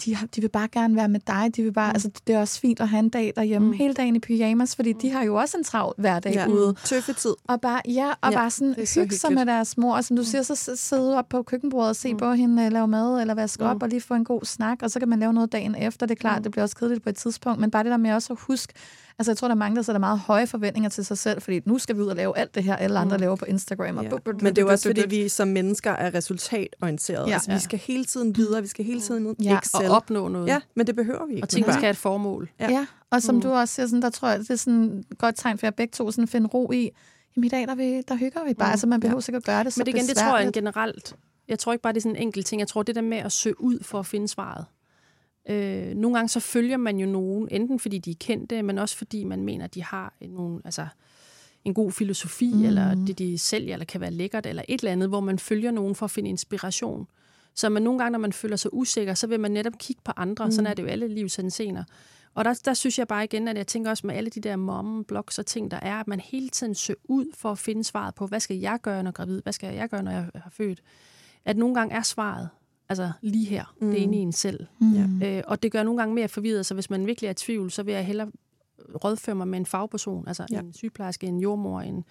de, har, de vil bare gerne være med dig. De vil bare, mm. altså, det er også fint at have en dag derhjemme mm. hele dagen i pyjamas, fordi de har jo også en travl hverdag ja. ude.
Tøffetid.
Og bare, ja, og ja, bare sådan hygge sig med deres mor. Og som du mm. siger, så sidde op på køkkenbordet og se mm. på hende lave mad, eller vaske mm. op og lige få en god snak, og så kan man lave noget dagen efter. Det er klart, mm. det bliver også kedeligt på et tidspunkt, men bare det der med også at huske, Altså, jeg tror, der er mange, der sætter meget høje forventninger til sig selv, fordi nu skal vi ud og lave alt det her, alle andre mm. laver på Instagram. Og ja.
Men det er jo også, fordi vi som mennesker er resultatorienterede. Ja. Altså, vi skal hele tiden videre, vi skal hele tiden
ja. Excel. Og opnå noget.
Ja, men det behøver vi ikke.
Og ting skal have et formål.
Ja, ja. og som mm. du også siger, sådan, der tror jeg, det er sådan et godt tegn for jer begge to, sådan at finde ro i, jamen i dag, der, vi, der hygger vi bare. Mm. Altså, man behøver ja. sikkert gøre det så
Men det, igen, det tror jeg generelt. Jeg tror ikke bare, det er sådan en enkelt ting. Jeg tror, det der med at søge ud for at finde svaret. Øh, nogle gange så følger man jo nogen, enten fordi de er kendte, men også fordi man mener, de har nogle, altså, en god filosofi, mm. eller det, de sælger, eller kan være lækkert, eller et eller andet, hvor man følger nogen for at finde inspiration. Så man nogle gange, når man føler sig usikker, så vil man netop kigge på andre. Mm. Sådan er det jo alle livshensener. Og der, der synes jeg bare igen, at jeg tænker også med alle de der mom-blogs og ting, der er, at man hele tiden søger ud for at finde svaret på, hvad skal jeg gøre, når jeg er gravid? Hvad skal jeg gøre, når jeg har født? At nogle gange er svaret altså lige her, mm. det er inde i en selv. Mm. Øh, og det gør nogle gange mere forvirret, så hvis man virkelig er i tvivl, så vil jeg hellere rådføre mig med en fagperson, altså ja. en sygeplejerske, en jordmor, en,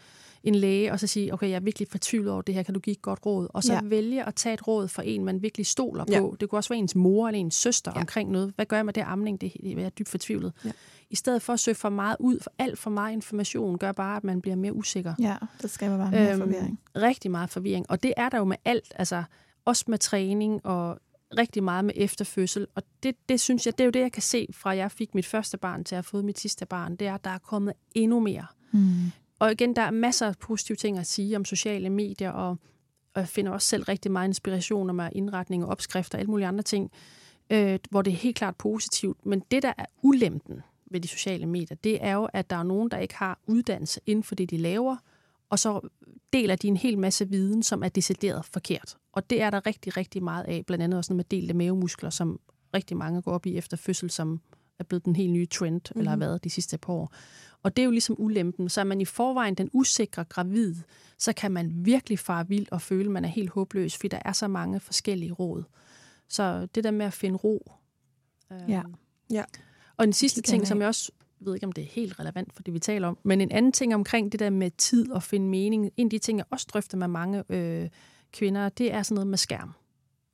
en læge, og så sige, okay, jeg er virkelig fortvivlet over det her, kan du give et godt råd? Og så ja. vælge at tage et råd fra en, man virkelig stoler ja. på. Det kunne også være ens mor eller ens søster ja. omkring noget. Hvad gør jeg med det amning? Det, det er dybt fortvivlet. Ja. I stedet for at søge for meget ud, for alt for meget information, gør bare, at man bliver mere usikker.
Ja, det skaber bare mere øhm, forvirring.
Rigtig meget forvirring. Og det er der jo med alt. Altså, også med træning og rigtig meget med efterfødsel. Og det, det synes jeg, det er jo det, jeg kan se fra, jeg fik mit første barn til at have fået mit sidste barn, det er, at der er kommet endnu mere. Mm. Og igen, der er masser af positive ting at sige om sociale medier, og, og jeg finder også selv rigtig meget inspiration med indretning og opskrifter og alle mulige andre ting, øh, hvor det er helt klart positivt. Men det, der er ulempen ved de sociale medier, det er jo, at der er nogen, der ikke har uddannelse inden for det, de laver, og så deler de en hel masse viden, som er decideret forkert. Og det er der rigtig, rigtig meget af, blandt andet også med delte mavemuskler, som rigtig mange går op i efter fødsel, som er blevet den helt nye trend, mm. eller har mhm. været de sidste par år. Og det er jo ligesom ulempen. Så er man i forvejen den usikre gravid, så kan man virkelig fare vild og føle, at man er helt håbløs, fordi der er så mange forskellige råd. Så det der med at finde ro.
Øh, ja. ja.
Og en sidste ting, som jeg også jeg ved ikke, om det er helt relevant for det, vi taler om, men en anden ting omkring det der med tid og finde mening, en af de ting, jeg også drøfter med mange øh, kvinder, det er sådan noget med skærm.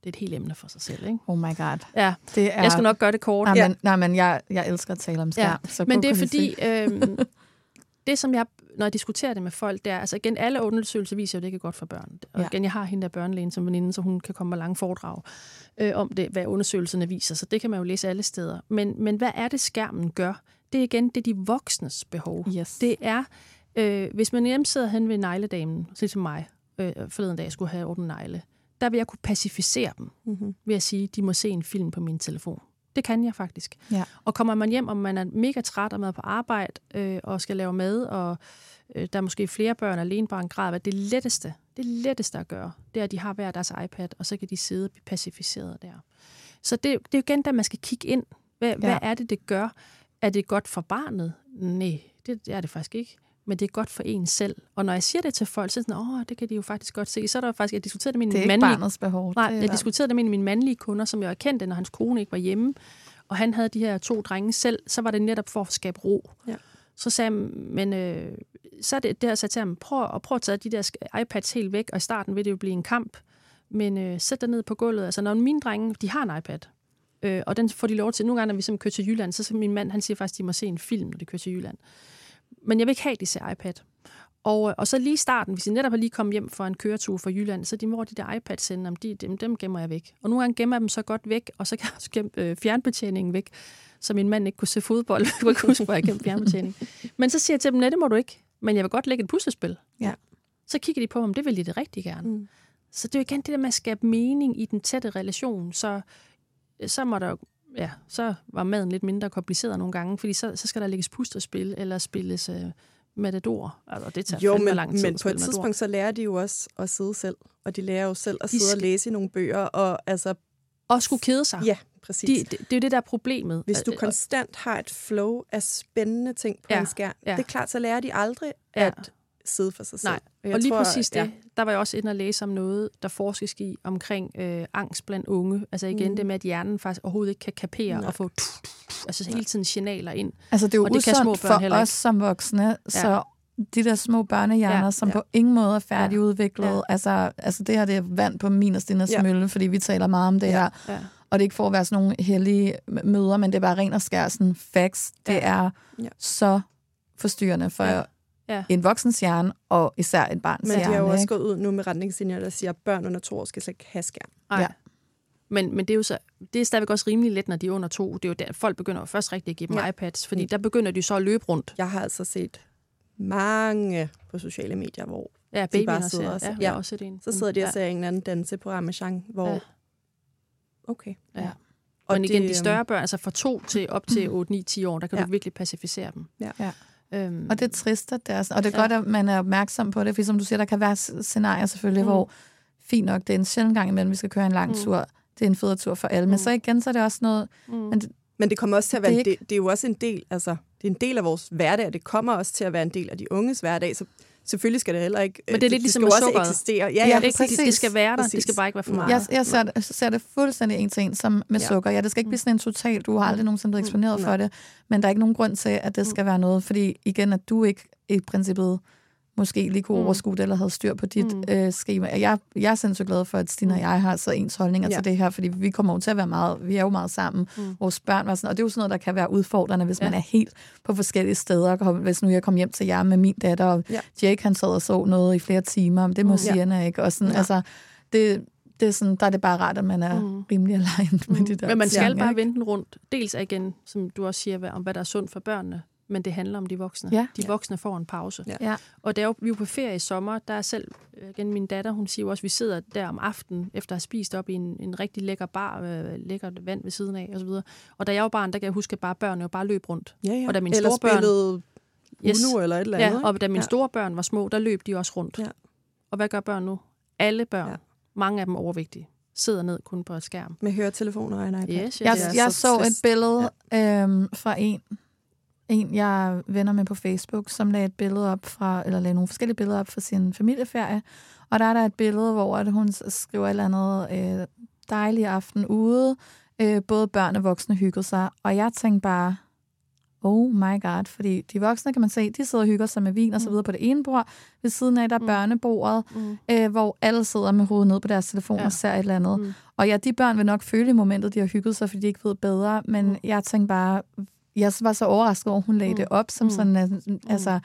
Det er et helt emne for sig selv, ikke?
Oh my god.
Ja, det er... jeg skal nok gøre det kort.
Nej, men, nej, men jeg, jeg elsker at tale om skærm. Ja.
Så men det er fordi, øh, [laughs] det som jeg, når jeg diskuterer det med folk, det er, altså igen, alle undersøgelser viser jo, at det ikke er godt for børn. Og ja. igen, jeg har hende der børnelægen som veninde, så hun kan komme med lange foredrag øh, om det, hvad undersøgelserne viser, så det kan man jo læse alle steder. Men, men hvad er det, skærmen gør? Det er igen, det er de voksnes behov.
Yes.
Det er, øh, hvis man hjemme sidder hen ved negledamen, så som mig, øh, forleden dag skulle have orden negle, der vil jeg kunne pacificere dem mm-hmm. ved at sige, de må se en film på min telefon. Det kan jeg faktisk.
Ja.
Og kommer man hjem, og man er mega træt og med på arbejde, øh, og skal lave mad, og øh, der er måske flere børn alene bare en grad, hvad det letteste, det letteste at gøre, det er, at de har hver deres iPad, og så kan de sidde og blive pacificeret der. Så det, det er jo igen, der man skal kigge ind. Hvad, ja. hvad er det, det gør? Er det godt for barnet? Nej, det, det er det faktisk ikke men det er godt for en selv. Og når jeg siger det til folk, så er det sådan, åh, det kan de jo faktisk godt se. Så er der faktisk, jeg diskuterede det med
min
mandlige...
barnets behov.
Nej, jeg diskuterede det med mine mandlige kunder, som jeg kendte, når hans kone ikke var hjemme, og han havde de her to drenge selv, så var det netop for at skabe ro.
Ja.
Så sagde jeg, men øh, så er det, det jeg sagde til ham, prøv, at, prøv at tage de der iPads helt væk, og i starten vil det jo blive en kamp, men øh, sæt dig ned på gulvet. Altså, når mine drenge, de har en iPad, øh, og den får de lov til. Nogle gange, når vi som kører til Jylland, så, så min mand, han siger faktisk, at de må se en film, når de kører til Jylland. Men jeg vil ikke have, at de ser iPad. Og, øh, og så lige i starten, hvis de netop har lige kommet hjem fra en køretur fra Jylland, så de mor, de der iPads sender, de, dem, dem gemmer jeg væk. Og nogle gange gemmer jeg dem så godt væk, og så kan jeg også gemme øh, fjernbetjeningen væk, så min mand ikke kunne se fodbold. [laughs] jeg kunne ikke huske, hvor jeg gemte fjernbetjeningen. Men så siger jeg til dem, nej, det må du ikke. Men jeg vil godt lægge et puslespil.
Ja.
Så kigger de på, om det vil de det rigtig gerne. Mm. Så det er jo igen det der med at skabe mening i den tætte relation. Så, så må der ja, så var maden lidt mindre kompliceret nogle gange, fordi så, så skal der lægges puslespil eller spilles øh, Matador. Altså, det tager
jo, men,
lang tid
men på et tidspunkt, Matador. så lærer de jo også at sidde selv. Og de lærer jo selv at sidde skal... og læse i nogle bøger. Og, altså,
og skulle kede sig.
Ja, præcis.
De, det, det er jo det, der er problemet.
Hvis du konstant har et flow af spændende ting på ja, en skærm, ja. det er klart, så lærer de aldrig ja. at sidde for sig selv.
Nej, og, og lige tror, præcis det. Ja. Der var jeg også inde og læse om noget, der forskes i omkring øh, angst blandt unge. Altså igen mm. det med, at hjernen faktisk overhovedet ikke kan kapere Nej. og få tuh, tuh, altså hele tiden signaler ind.
Altså det er jo og det kan små børn for os som voksne, ja. så de der små børnehjerner, ja, som ja. på ingen måde er færdigudviklet. Ja. Altså, altså det her det er vand på min og Stinas ja. mølle, fordi vi taler meget om det ja. her. Ja. Og det er ikke for at være sådan nogle hellige møder, men det er bare ren og skær sådan facts. Det ja. er ja. så forstyrrende for ja. Ja. en voksens hjerne, og især et barns hjerne.
Men
de
har jo også gået ud nu med retningslinjer, der siger, at børn under to år skal slet ikke have skærm.
Ja. Men, men det er jo så, det er stadigvæk også rimelig let, når de er under to. Det er jo der, folk begynder først rigtig at give dem ja. iPads, fordi mm. der begynder de så at løbe rundt.
Jeg har altså set mange på sociale medier, hvor
ja,
de bare sidder og
ja, ja, også en.
Så sidder de og ser ja. en anden danseprogram med Jean, hvor... Ja. Okay.
Ja. Og Men igen, de større øhm, børn, altså fra to til op til [clears throat] 8-9-10 år, der kan ja. du virkelig pacificere dem.
Ja. ja. Øhm, og det er trist, at det er sådan. Og det er ja. godt, at man er opmærksom på det, for som du siger, der kan være scenarier selvfølgelig, mm. hvor fint nok, det er en sjældent gang imellem, vi skal køre en lang mm. tur. Det er en fed tur for alle. Mm. Men så igen, så er det også noget... Mm. Men, det,
men det kommer også til at være... Det er, ikke, det, det er jo også en del, altså det er en del af vores hverdag, og det kommer også til at være en del af de unges hverdag, så selvfølgelig skal det heller ikke...
Men det er lidt ligesom
med
sukkeret.
eksistere.
Ja, ja, det, det, det skal være der, præcis. det skal bare ikke være for meget.
Jeg, jeg ser, det, ser det fuldstændig en til en som med ja. sukker. Ja, det skal ikke blive sådan en total, du har aldrig nogensinde blevet eksponeret mm. for det, men der er ikke nogen grund til, at det skal være noget, fordi igen, at du ikke i princippet måske lige kunne mm. overskue det, eller havde styr på dit mm. øh, schema. Jeg, jeg er sindssygt glad for, at Stine og mm. jeg har så ens holdninger ja. til det her, fordi vi kommer jo til at være meget, vi er jo meget sammen. Mm. Vores børn var sådan, og det er jo sådan noget, der kan være udfordrende, hvis ja. man er helt på forskellige steder. Hvis nu jeg kom hjem til jer med min datter, og ja. Jake han sad og så noget i flere timer, det må mm. Sienna ikke. Og sådan, ja. altså, det, det er sådan, der er det bare rart, at man er mm. rimelig mm. med det der.
Men man skal bare vende den rundt. Dels igen, som du også siger, om hvad der er sundt for børnene men det handler om de voksne.
Ja.
De voksne får en pause.
Ja. Ja.
Og der er jo, vi er jo på ferie i sommer, der er selv, igen min datter, hun siger jo også, at vi sidder der om aftenen, efter at have spist op i en, en rigtig lækker bar, øh, lækkert vand ved siden af, og så videre. Og da jeg var barn, der kan jeg huske, at bare børnene jo bare løb rundt.
Ja, ja.
Og da
mine eller store børn, yes. Uno eller et eller andet.
Ja, og da mine ja. store børn var små, der løb de også rundt.
Ja.
Og hvad gør børn nu? Alle børn, ja. mange af dem overvægtige sidder ned kun på et skærm.
Med høretelefoner og en iPad.
Yes, yes,
Jeg,
yes.
jeg så et billede ja. øhm, fra en, en, jeg venner med på Facebook, som lagde et billede op fra, eller lagde nogle forskellige billeder op fra sin familieferie. Og der er der et billede, hvor at hun skriver et eller andet øh, dejlig aften ude. Øh, både børn og voksne hyggede sig. Og jeg tænkte bare, oh my god, fordi de voksne, kan man se, de sidder og hygger sig med vin og så videre på det ene bord. Ved siden af, der er mm. børnebordet, mm. øh, hvor alle sidder med hovedet ned på deres telefon ja. og ser et eller andet. Mm. Og ja, de børn vil nok føle i momentet, de har hygget sig, fordi de ikke ved bedre. Men mm. jeg tænkte bare, jeg var så overrasket over, at hun lagde mm. det op som mm. sådan, mm. altså,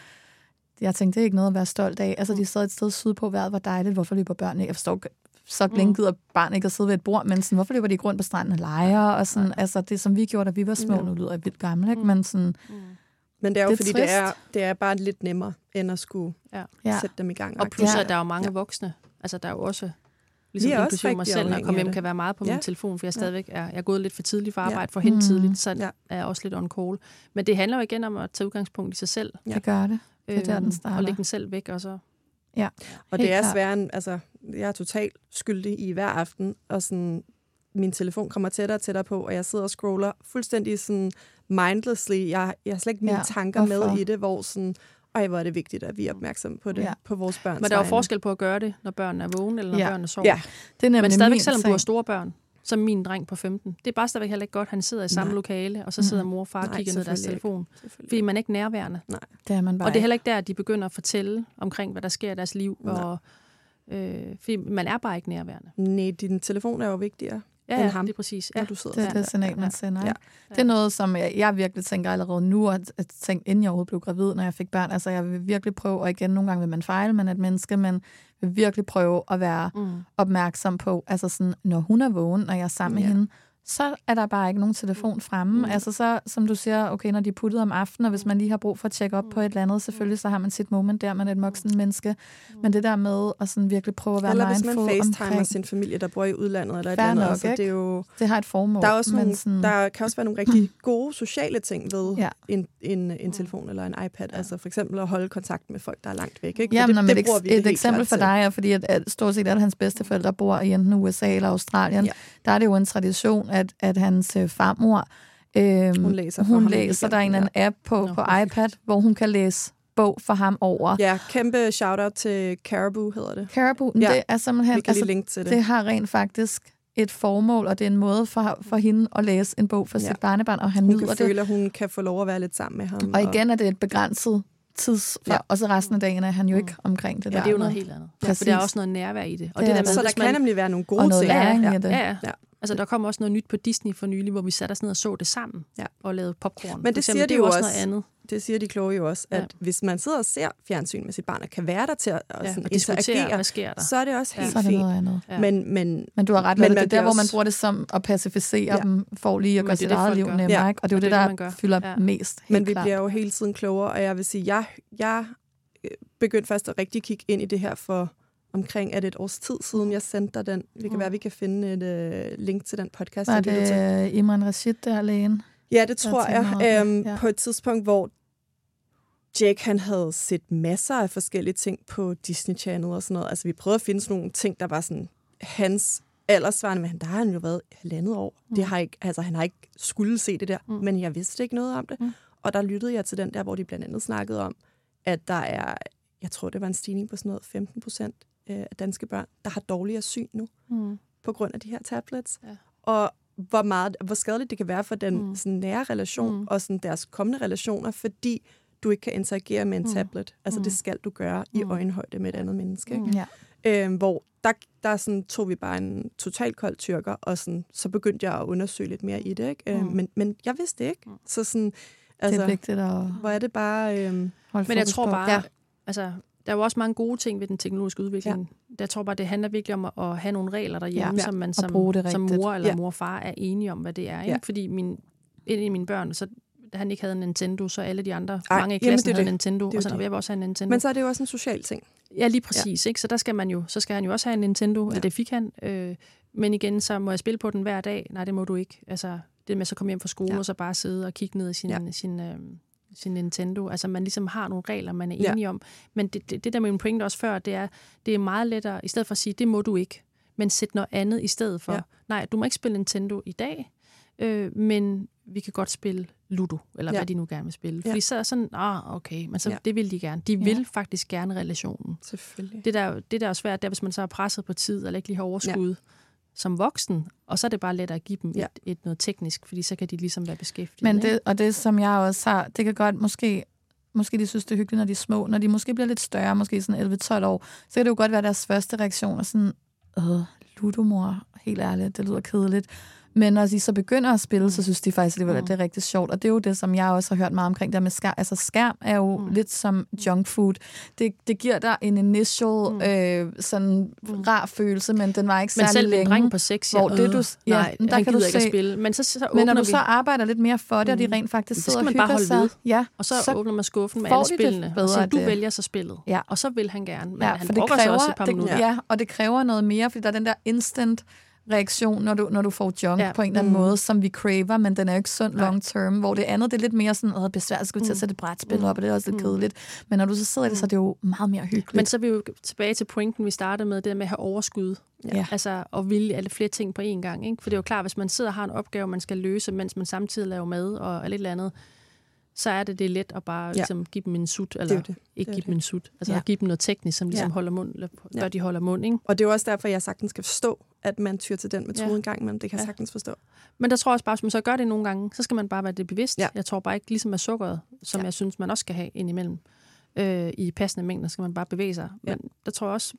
jeg tænkte, det er ikke noget at være stolt af. Altså, de sad et sted sydpå, vejret var dejligt, hvorfor løber børnene? Jeg forstår så længe gider barn ikke at sidde ved et bord, men sådan, hvorfor løber de ikke rundt på stranden og leger? Og sådan, altså, det som vi gjorde, da vi var små, nu lyder jeg vildt gammel, ikke? men sådan...
Men det er jo, det er fordi det er, det er bare lidt nemmere, end at skulle ja. sætte dem i gang.
Og plus, at der er jo mange ja. voksne. Altså, der er jo også ligesom
er
inklusive
også
mig selv, når jeg kommer hjem, kan være meget på ja. min telefon, for jeg stadigvæk er, jeg er gået lidt for tidligt for arbejde, for hen tidligt, så ja. er jeg også lidt on call. Men det handler jo igen om at tage udgangspunkt i sig selv.
Ja. Det gør det. Det er der, den starter.
Og lægge den selv væk, og så...
Ja,
og det er svært, altså, jeg er totalt skyldig i hver aften, og sådan, min telefon kommer tættere og tættere på, og jeg sidder og scroller fuldstændig sådan mindlessly. Jeg, jeg har slet ikke mine ja, tanker hvorfor? med i det, hvor sådan, ej, hvor er det vigtigt, at vi er opmærksomme på det, ja. på vores børns
Men der er jo forskel på at gøre det, når børnene er vågne, eller når
ja.
børnene sover.
Ja.
Det er
Men stadigvæk, selvom du har store børn, som min dreng på 15. Det er bare stadigvæk heller ikke godt, han sidder i samme Nej. lokale, og så sidder mor og far og kigger ned i deres telefon. Fordi man er ikke nærværende.
Nej,
det er man bare
Og det er heller ikke der, at de begynder at fortælle omkring, hvad der sker i deres liv. Nej. Og, øh, fordi man er bare ikke nærværende.
Nej, din telefon er jo vigtigere
ja,
end ham.
det er præcis.
Ja. du sidder
det er det signal, man sender. Ja. Det er noget, som jeg, jeg virkelig tænker allerede nu, at, at tænke, inden jeg overhovedet blev gravid, når jeg fik børn. Altså, jeg vil virkelig prøve, og igen, nogle gange vil man fejle, men et menneske, men vil virkelig prøve at være mm. opmærksom på, altså sådan, når hun er vågen, og jeg er sammen ja. med hende, så er der bare ikke nogen telefon fremme. Mm. Altså så, som du siger, okay, når de er puttet om aftenen, og hvis man lige har brug for at tjekke op mm. på et eller andet, selvfølgelig så har man sit moment der, man er et voksen menneske. Mm. Men det der med at sådan virkelig prøve at være
eller
mindful
Eller hvis man facetimer sin familie, der bor i udlandet, eller et eller andet.
Nok,
altså, det, er jo,
det har et formål.
Der, er også nogle, sådan... der kan også være nogle rigtig [clears throat] gode sociale ting ved ja. en, en, en telefon eller en iPad. Ja. Altså for eksempel at holde kontakt med folk, der er langt væk. Ikke?
Jamen,
det, det,
det et, et eksempel for dig er, fordi at, at stort set alle hans bedsteforældre bor i enten USA eller Australien. Ja. Der er det jo en tradition, at, at hans øh, farmor, øh,
hun læser,
hun ham læser der er en ja. app på, Nå, på iPad, hvor hun kan læse bog for ham over.
Ja, kæmpe shout-out til Caribou, hedder det.
Caribou, ja. det er simpelthen...
Vi kan altså, link til det.
Det har rent faktisk et formål, og det er en måde for, for hende at læse en bog for ja. sit barnebarn, og han
hun
nyder
kan
det.
føle, at hun kan få lov at være lidt sammen med ham.
Og igen er det et begrænset tids, ja. og så resten af dagen er han jo ikke mm. omkring det
ja,
der.
det er jo noget helt andet. Ja, for der er også noget nærvær i det. Og det,
det
der med,
så der kan man, nemlig være nogle gode
og noget
ting.
læring
ja,
i det.
Ja, ja. Ja. Altså, der kom også noget nyt på Disney for nylig, hvor vi satte os ned og så det sammen
ja.
og lavede popcorn.
Men det
eksempel,
siger de
det
jo
også
også,
noget andet.
Det siger de kloge jo også, at ja. hvis man sidder og ser fjernsyn med sit barn, og kan være der til at ja, sådan,
og
interagere,
hvad sker der?
så er det også helt
så er det
fint.
Noget andet.
Ja. Men, men,
men du har ret, men det er der, hvor man bruger det som at pacificere ja. dem, for lige at gøre sit eget liv nemmere. Ja. Og det er jo det, det, der fylder ja. mest.
Men vi
klart.
bliver jo hele tiden klogere, og jeg vil sige, jeg, jeg begyndte først at rigtig kigge ind i det her for omkring at et års tid siden, jeg sendte dig den. Det kan mm. være, at vi kan finde et uh, link til den podcast.
Var det til. Imran Rashid, der alene?
Ja, det tror jeg. jeg. Øhm, ja. På et tidspunkt, hvor Jake han havde set masser af forskellige ting på Disney Channel og sådan noget. Altså, vi prøvede at finde sådan nogle ting, der var sådan hans aldersvarende, men der har han jo været halvandet år. Mm. Det har ikke, altså, han har ikke skulle se det der, mm. men jeg vidste ikke noget om det. Mm. Og der lyttede jeg til den der, hvor de blandt andet snakkede om, at der er, jeg tror, det var en stigning på sådan noget 15 procent af danske børn, der har dårligere syn nu, mm. på grund af de her tablets. Ja. Og hvor, meget, hvor skadeligt det kan være for den mm. sådan, nære relation mm. og sådan, deres kommende relationer, fordi du ikke kan interagere med en mm. tablet. Altså, mm. det skal du gøre mm. i øjenhøjde med et andet menneske. Ikke?
Mm. Ja.
Øhm, hvor der, der sådan, tog vi bare en total kold tyrker, og sådan, så begyndte jeg at undersøge lidt mere i det. Ikke? Øhm, mm. men, men jeg vidste det ikke. Mm. Så sådan, altså,
det er vigtigt at
Hvor er det bare... Øhm,
men jeg tror bare, ja. altså, der er jo også mange gode ting ved den teknologiske udvikling. Ja. Jeg tror bare, det handler virkelig om at, have nogle regler derhjemme, ja. som man som, som mor eller ja. mor og far er enige om, hvad det er. Ikke? Ja. Fordi min, en af mine børn, så da han ikke havde en Nintendo, så alle de andre, Ej, mange i klassen havde en Nintendo, det og så jeg vil også have en Nintendo.
Men så er det jo også en social ting.
Ja, lige præcis. Ja. Ikke? Så der skal man jo, så skal han jo også have en Nintendo, ja. det fik han. Øh, men igen, så må jeg spille på den hver dag. Nej, det må du ikke. Altså, det med så komme hjem fra skole, ja. og så bare sidde og kigge ned i sin, ja. sin, øh, sin Nintendo. Altså, man ligesom har nogle regler, man er enige ja. om. Men det, det, det der med min pointe også før, det er, det er meget lettere, i stedet for at sige, det må du ikke, men sæt noget andet i stedet for. Ja. Nej, du må ikke spille Nintendo i dag, øh, men vi kan godt spille Ludo, eller ja. hvad de nu gerne vil spille. Fordi ja. så er sådan, ah, okay, men så, ja. det vil de gerne. De ja. vil faktisk gerne relationen.
Selvfølgelig.
Det der, det der er svært, det er, hvis man så er presset på tid, eller ikke lige har overskud ja. Som voksen, og så er det bare let at give dem ja. et, et noget teknisk, fordi så kan de ligesom være beskæftiget.
Men det, og det, som jeg også har, det kan godt måske måske de synes, det er hyggeligt, når de er små. Når de måske bliver lidt større, måske sådan 11-12 år, så kan det jo godt være deres første reaktion, og sådan, øh, ludomor, helt ærligt, det lyder kedeligt. Men når de så begynder at spille, så synes de faktisk, at det, mm. det er rigtig sjovt. Og det er jo det, som jeg også har hørt meget omkring, der med skærm. Altså skærm er jo mm. lidt som junk food. Det, det giver dig en initial, mm. øh, sådan mm. rar følelse, men den var ikke særlig længe. Men selv
en på sex,
hvor det, du,
ja, nej, der kan du ikke se, at spille. Men, så, så
men når du vi. så arbejder lidt mere for det, og de mm. rent faktisk sidder og hygger sig,
ja, og så, så åbner man skuffen med alle spillene, og siger, du vælger så spillet. Ja. Og så vil han gerne, men ja, han for det kræver, også et par minutter.
Ja, og det kræver noget mere, fordi der er den der instant reaktion, når du, når du får junk ja. på en eller anden mm. måde, som vi craver, men den er jo ikke sund long term, hvor det andet, det er lidt mere sådan, at besvær, skal vi til at mm. sætte et brætspil op, og det er også lidt mm. kedeligt. Men når du så sidder i det, så er det jo meget mere hyggeligt.
Men så er vi jo tilbage til pointen, vi startede med, det med at have overskud. Ja. Altså, og ville alle flere ting på én gang. Ikke? For det er jo klart, hvis man sidder og har en opgave, man skal løse, mens man samtidig laver mad og lidt eller andet, så er det det let at bare ja. ligesom, give dem en sut, eller det det. ikke det give dem en sut. Altså ja. give dem noget teknisk, som ligesom ja. holder mund, eller gør, ja. de holder mund. Ikke?
Og det er også derfor, jeg sagtens skal forstå, at man tyr til den metode ja. en gang, men det kan jeg ja. sagtens forstå.
Men der tror jeg også bare, hvis man så gør det nogle gange, så skal man bare være det bevidst. Ja. Jeg tror bare ikke, ligesom med sukkeret, som ja. jeg synes, man også skal have indimellem, øh, i passende mængder, skal man bare bevæge sig. Ja. Men der tror jeg også,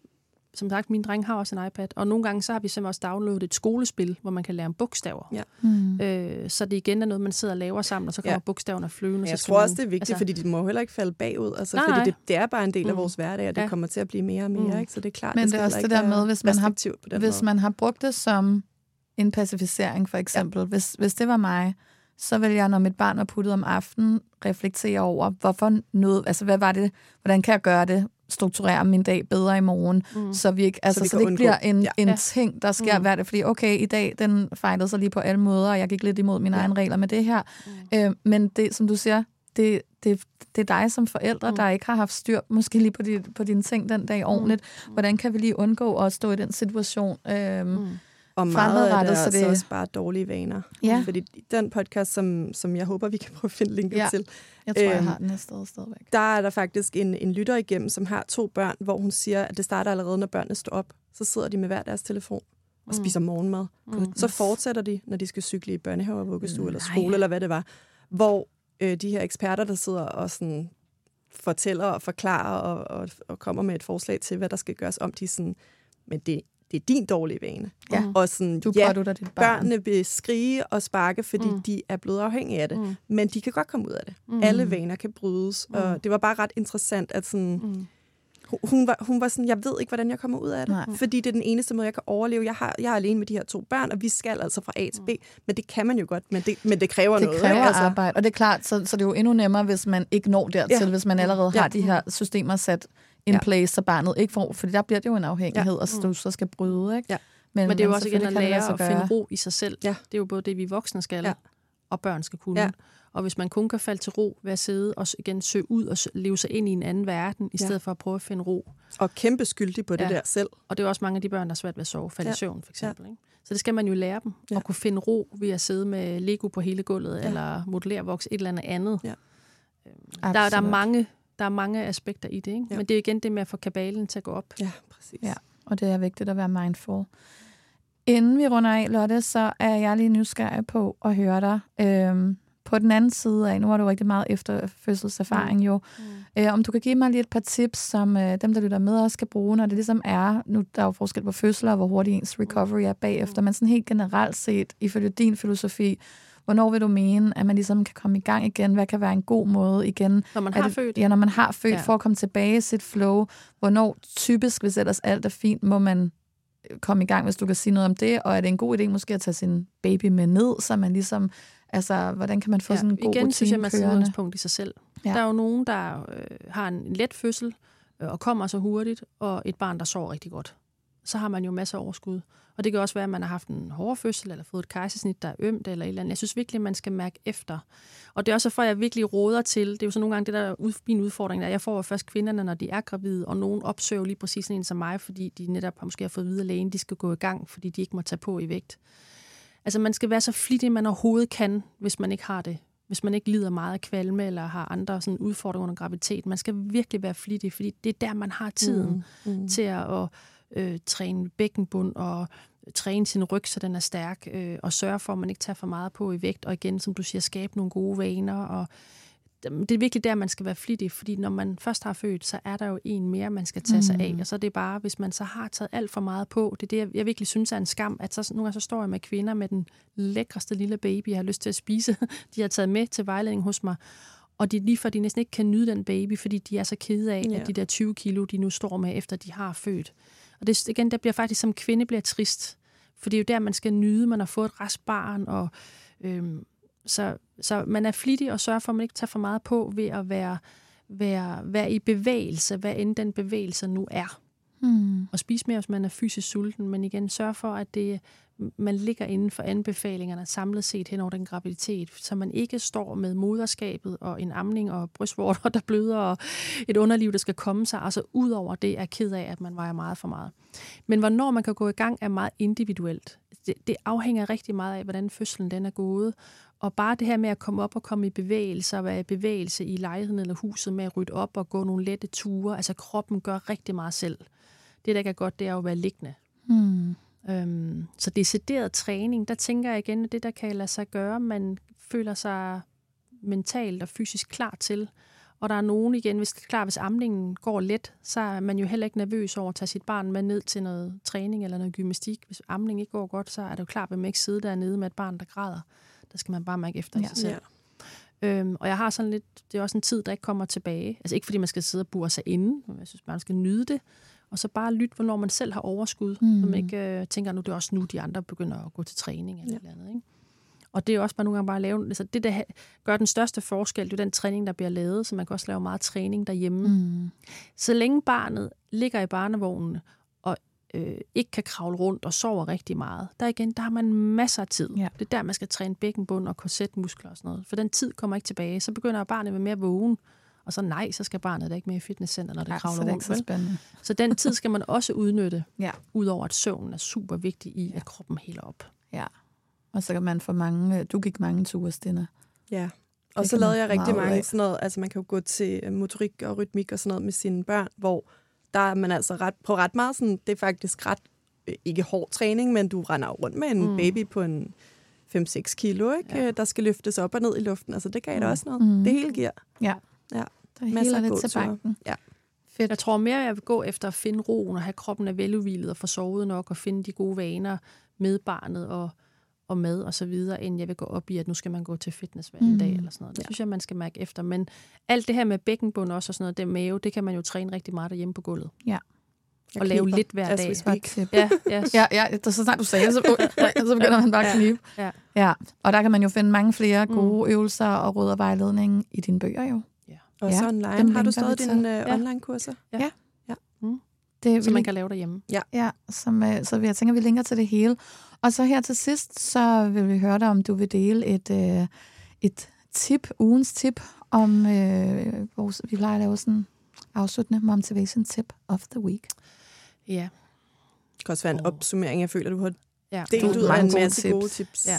som sagt, min dreng har også en iPad, og nogle gange så har vi simpelthen også downloadet et skolespil, hvor man kan lære om bogstaver. Ja. Mm. Øh, så det igen er noget, man sidder og laver sammen, og så kommer ja. bogstaverne flyvende.
Jeg så tror også, det er vigtigt, altså, fordi de må heller ikke falde bagud. Altså, nej, fordi det, det er bare en del af mm. vores hverdag, og det ja. kommer til at blive mere og mere. Mm. Ikke? Så det er klart,
Men det, det er også det der med, hvis man, har, hvis man har brugt det som en pacificering, for eksempel. Ja. Hvis, hvis det var mig, så vil jeg, når mit barn er puttet om aftenen, reflektere over, hvorfor noget, altså hvad var det, hvordan kan jeg gøre det, strukturere min dag bedre i morgen, mm. så vi ikke, altså, så, vi så det ikke bliver en, ja. en ja. ting, der sker mm. hver dag. Fordi okay, i dag, den fejlede sig lige på alle måder, og jeg gik lidt imod mine ja. egne regler med det her. Mm. Øh, men det, som du siger, det, det, det er dig som forældre, mm. der ikke har haft styr måske lige på, dit, på dine ting den dag ordentligt. Mm. Hvordan kan vi lige undgå at stå i den situation? Øh, mm
og meget af det er så det... også bare dårlige vaner. Ja. Fordi den podcast, som, som jeg håber, vi kan prøve at finde linket ja. til.
Jeg tror, øhm, jeg har den her sted stadigvæk.
Der er der faktisk en, en lytter igennem, som har to børn, hvor hun siger, at det starter allerede, når børnene står op. Så sidder de med hver deres telefon og mm. spiser morgenmad. Mm. Så fortsætter de, når de skal cykle i børnehave, vuggestue mm. eller skole, eller hvad det var. Hvor øh, de her eksperter, der sidder og sådan fortæller og forklarer og, og, og kommer med et forslag til, hvad der skal gøres om, de sådan, men det det er din dårlige vane. Ja. Og sådan,
du
ja,
dit barn.
børnene vil skrige og sparke, fordi mm. de er blevet afhængige af det. Mm. Men de kan godt komme ud af det. Mm. Alle vaner kan brydes. Mm. Og det var bare ret interessant, at sådan... Mm. Hun var, hun var sådan, jeg ved ikke, hvordan jeg kommer ud af det. Nej. Fordi det er den eneste måde, jeg kan overleve. Jeg, har, jeg er alene med de her to børn, og vi skal altså fra A til B. Mm. Men det kan man jo godt, men det, men det kræver
det
noget.
Det kræver altså. arbejde, og det er klart, så, så det er jo endnu nemmere, hvis man ikke når dertil, ja. hvis man allerede ja. har de her systemer sat in ja. place, så barnet ikke får, for der bliver det jo en afhængighed, ja. og så du så skal bryde, ikke? Ja.
Men, men det er jo også igen at lære at finde ro i sig selv. Ja. Det er jo både det, vi voksne skal, ja. og børn skal kunne. Ja. Og hvis man kun kan falde til ro ved at sidde og igen søge ud og leve sig ind i en anden verden, i ja. stedet for at prøve at finde ro.
Og kæmpe skyldig på ja. det der selv.
Og det er også mange af de børn, der er svært ved at sove, falde ja. i søvn for eksempel. Ja. Ikke? Så det skal man jo lære dem, ja. at kunne finde ro ved at sidde med Lego på hele gulvet, ja. eller modellervoks, et eller andet andet. Ja. Øhm, der, der er mange der er mange aspekter i det, ikke? Ja. men det er igen det med at få kabalen til at gå op.
Ja, præcis.
Ja, og det er vigtigt at være mindful. Inden vi runder af, Lotte, så er jeg lige nysgerrig på at høre dig. Øhm, på den anden side af, nu har du rigtig meget efter fødselserfaring jo, mm. øh, om du kan give mig lige et par tips, som øh, dem, der lytter med, også skal bruge, når det ligesom er, nu der er jo forskel på fødsler, og hvor hurtigt ens recovery er bagefter, mm. men sådan helt generelt set, ifølge din filosofi, Hvornår vil du mene, at man ligesom kan komme i gang igen? Hvad kan være en god måde igen?
Når man har det, født?
Ja, når man har født, ja. for at komme tilbage i sit flow. Hvornår typisk, hvis ellers alt er fint, må man øh, komme i gang, hvis du kan sige noget om det? Og er det en god idé måske at tage sin baby med ned, så man ligesom... Altså, hvordan kan man få ja, sådan en god
igen,
rutine
synes jeg, man udgangspunkt i sig selv. Ja. Der er jo nogen, der øh, har en let fødsel, øh, og kommer så hurtigt, og et barn, der sover rigtig godt. så har man jo masser af overskud. Og det kan også være, at man har haft en hård fødsel, eller fået et kejsersnit, der er ømt, eller et eller andet. Jeg synes virkelig, at man skal mærke efter. Og det er også for, at jeg virkelig råder til, det er jo så nogle gange det, der er min udfordring, der jeg får først kvinderne, når de er gravide, og nogen opsøger lige præcis en som mig, fordi de netop har måske har fået videre lægen, de skal gå i gang, fordi de ikke må tage på i vægt. Altså man skal være så flittig, man overhovedet kan, hvis man ikke har det. Hvis man ikke lider meget af kvalme, eller har andre sådan udfordringer under graviditet. Man skal virkelig være flittig, fordi det er der, man har tiden mm, mm. til at, at øh, træne bækkenbund og træne sin ryg, så den er stærk, øh, og sørge for, at man ikke tager for meget på i vægt, og igen, som du siger, skabe nogle gode vaner, og det er virkelig der, man skal være flittig, fordi når man først har født, så er der jo en mere, man skal tage mm. sig af, mm. og så er det bare, hvis man så har taget alt for meget på, det er det, jeg virkelig synes er en skam, at så, nogle gange så står jeg med kvinder med den lækreste lille baby, jeg har lyst til at spise, [laughs] de har taget med til vejledning hos mig, og de lige for, de næsten ikke kan nyde den baby, fordi de er så kede af, ja. at de der 20 kilo, de nu står med, efter de har født. Og det, igen, der bliver faktisk som kvinde bliver trist, for det er jo der, man skal nyde, man har fået et restbarn, og øhm, så, så man er flittig og sørger for, at man ikke tager for meget på ved at være, være, være i bevægelse, hvad end den bevægelse nu er. Mm. Og spise mere, hvis man er fysisk sulten, men igen sørg for, at det, man ligger inden for anbefalingerne samlet set hen over den graviditet, så man ikke står med moderskabet og en amning og brystvorter, [laughs] der bløder, og et underliv, der skal komme sig. Altså ud over det er ked af, at man vejer meget for meget. Men hvornår man kan gå i gang, er meget individuelt. Det, det afhænger rigtig meget af, hvordan fødslen den er gået, og bare det her med at komme op og komme i bevægelse, og være i bevægelse i lejligheden eller huset med at rydde op og gå nogle lette ture, altså kroppen gør rigtig meget selv. Det, der ikke er godt, det er jo at være liggende. Hmm. Øhm, så decideret træning, der tænker jeg igen, at det, der kan lade sig gøre, man føler sig mentalt og fysisk klar til. Og der er nogen igen, hvis klar, hvis amningen går let, så er man jo heller ikke nervøs over at tage sit barn med ned til noget træning eller noget gymnastik. Hvis amningen ikke går godt, så er det jo klart, at man ikke sidde dernede med et barn, der græder. Der skal man bare mærke efter ja. sig selv. Ja. Øhm, og jeg har sådan lidt, det er også en tid, der ikke kommer tilbage. Altså ikke fordi man skal sidde og bure sig inde, men jeg synes man skal nyde det. Og så bare lytte, hvornår man selv har overskud. Mm. Så man ikke øh, tænker, nu det er også nu, de andre begynder at gå til træning eller ja. eller andet. Ikke? Og det er også bare nogle gange bare at lave, altså det, der gør den største forskel, det er den træning, der bliver lavet, så man kan også lave meget træning derhjemme. Mm. Så længe barnet ligger i barnevognen, og øh, ikke kan kravle rundt og sover rigtig meget, der igen, der har man masser af tid. Ja. Det er der, man skal træne bækkenbund og korsetmuskler og sådan noget. For den tid kommer ikke tilbage. Så begynder barnet at være mere vågen. Og så nej, så skal barnet da ikke med i fitnesscenter, når det Nej, kravler rundt. Så, det så, spændende. så den tid skal man også udnytte, [laughs] ja. udover at søvnen er super vigtig i, ja. at kroppen heler op.
Ja, og så kan man få mange, du gik mange ture, Stine.
Ja, og det så lavede jeg rigtig mange sådan noget, altså man kan jo gå til øh, motorik og rytmik og sådan noget med sine børn, hvor der er man altså ret, på ret meget sådan, det er faktisk ret, øh, ikke hård træning, men du render rundt med en mm. baby på en 5-6 kilo, ikke? Ja. der skal løftes op og ned i luften. Altså det gav mm. da også noget. Mm. Det hele giver.
Ja. Ja. Der er Masser lidt til banken.
Ja. Fedt. Jeg tror mere, jeg vil gå efter at finde roen og have kroppen er veludvilet og få sovet nok og finde de gode vaner med barnet og, og mad og så videre, end jeg vil gå op i, at nu skal man gå til fitness hver mm. dag eller sådan noget. Det ja. synes jeg, man skal mærke efter. Men alt det her med bækkenbund også og sådan noget, det mave, det kan man jo træne rigtig meget derhjemme på gulvet.
Ja.
Jeg og lave lidt hver dag.
Ja, yes. ja, ja, [laughs] så snart du sagde så, [laughs] så begynder man bare at knibe. Ja, ja. ja, og der kan man jo finde mange flere gode mm. øvelser og råd og vejledning i dine bøger jo.
Og ja, så online. Har du stadig dine uh, online-kurser?
Ja. ja. ja.
Mm. Det, som man kan lave derhjemme.
Ja, ja som, uh, så jeg tænker, vi linker til det hele. Og så her til sidst, så vil vi høre dig, om du vil dele et, uh, et tip, ugens tip, om uh, vores, vi plejer at lave sådan afsluttende motivation tip of the week.
Ja.
Det kan også være en oh. opsummering. Jeg føler, du har ja. delt ud af en masse tips. gode tips. Ja.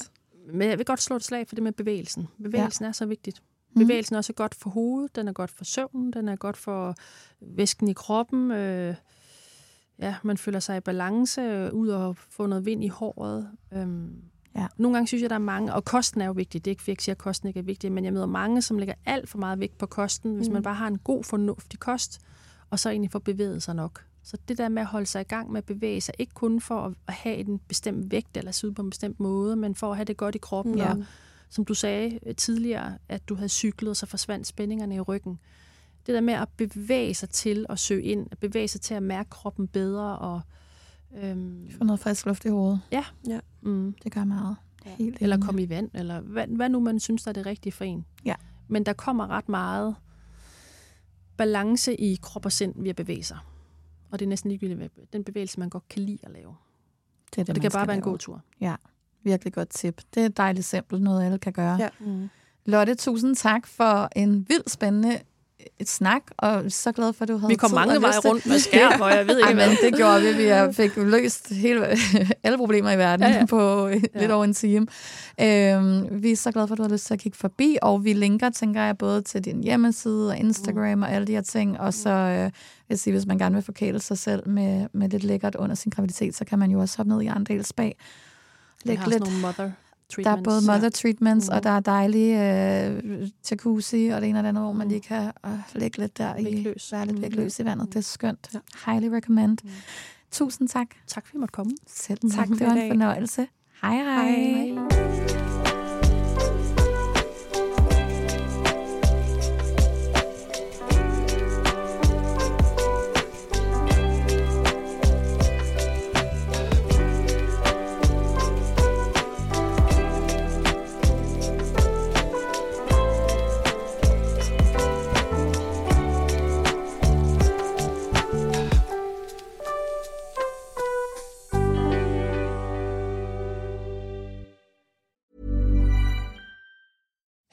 Men jeg vil godt slå et slag for det med bevægelsen. Bevægelsen ja. er så vigtigt. Mm. Bevægelsen er også godt for hovedet, den er godt for søvnen, den er godt for væsken i kroppen. Øh, ja, man føler sig i balance, øh, ud og få noget vind i håret. Øhm, ja. Nogle gange synes jeg, der er mange, og kosten er jo vigtig, det er ikke, fordi jeg siger, at kosten ikke er vigtig, men jeg møder mange, som lægger alt for meget vægt på kosten, hvis mm. man bare har en god, fornuftig kost, og så egentlig får bevæget sig nok. Så det der med at holde sig i gang med at bevæge sig, ikke kun for at have en bestemt vægt eller se ud på en bestemt måde, men for at have det godt i kroppen ja. og som du sagde øh, tidligere, at du havde cyklet, og så forsvandt spændingerne i ryggen. Det der med at bevæge sig til at søge ind, at bevæge sig til at mærke kroppen bedre. Og,
øhm, Få noget frisk luft i hovedet.
Ja.
ja. Mm. Det gør meget.
Ja. Helt eller komme i vand, eller hvad, hvad nu man synes, der er det rigtige for en.
Ja.
Men der kommer ret meget balance i krop og sind ved at bevæge sig. Og det er næsten ligegyldigt den bevægelse, man godt kan lide at lave.
Det, er det,
og det kan bare være en god tur.
Ja, virkelig godt tip. Det er dejligt simpelt, noget alle kan gøre. Ja. Mm. Lotte, tusind tak for en vildt spændende et snak, og så glad for, at du havde
Vi kom mange veje rundt med skærm, og jeg ved [laughs] ikke,
hvad. det gjorde vi. Vi fik løst hele, [laughs] alle problemer i verden ja, ja. på lidt ja. over en time. Øhm, vi er så glade for, at du har lyst til at kigge forbi, og vi linker, tænker jeg, både til din hjemmeside og Instagram mm. og alle de her ting, og så øh, vil jeg sige, hvis man gerne vil forkæle sig selv med, med lidt lækkert under sin graviditet, så kan man jo også hoppe ned i Arndal Spa.
Læg lidt, nogle mother
der er både mother treatments, ja. og mm. der er dejlige øh, jacuzzi, og det ene og det andet, hvor man mm. lige kan øh, lægge lidt der i,
løs.
være lidt væk i vandet. Det er skønt. Ja. Highly recommend. Mm. Tusind tak.
Tak for, at I måtte komme.
Selv tak, det var en fornøjelse. Hej hej. hej.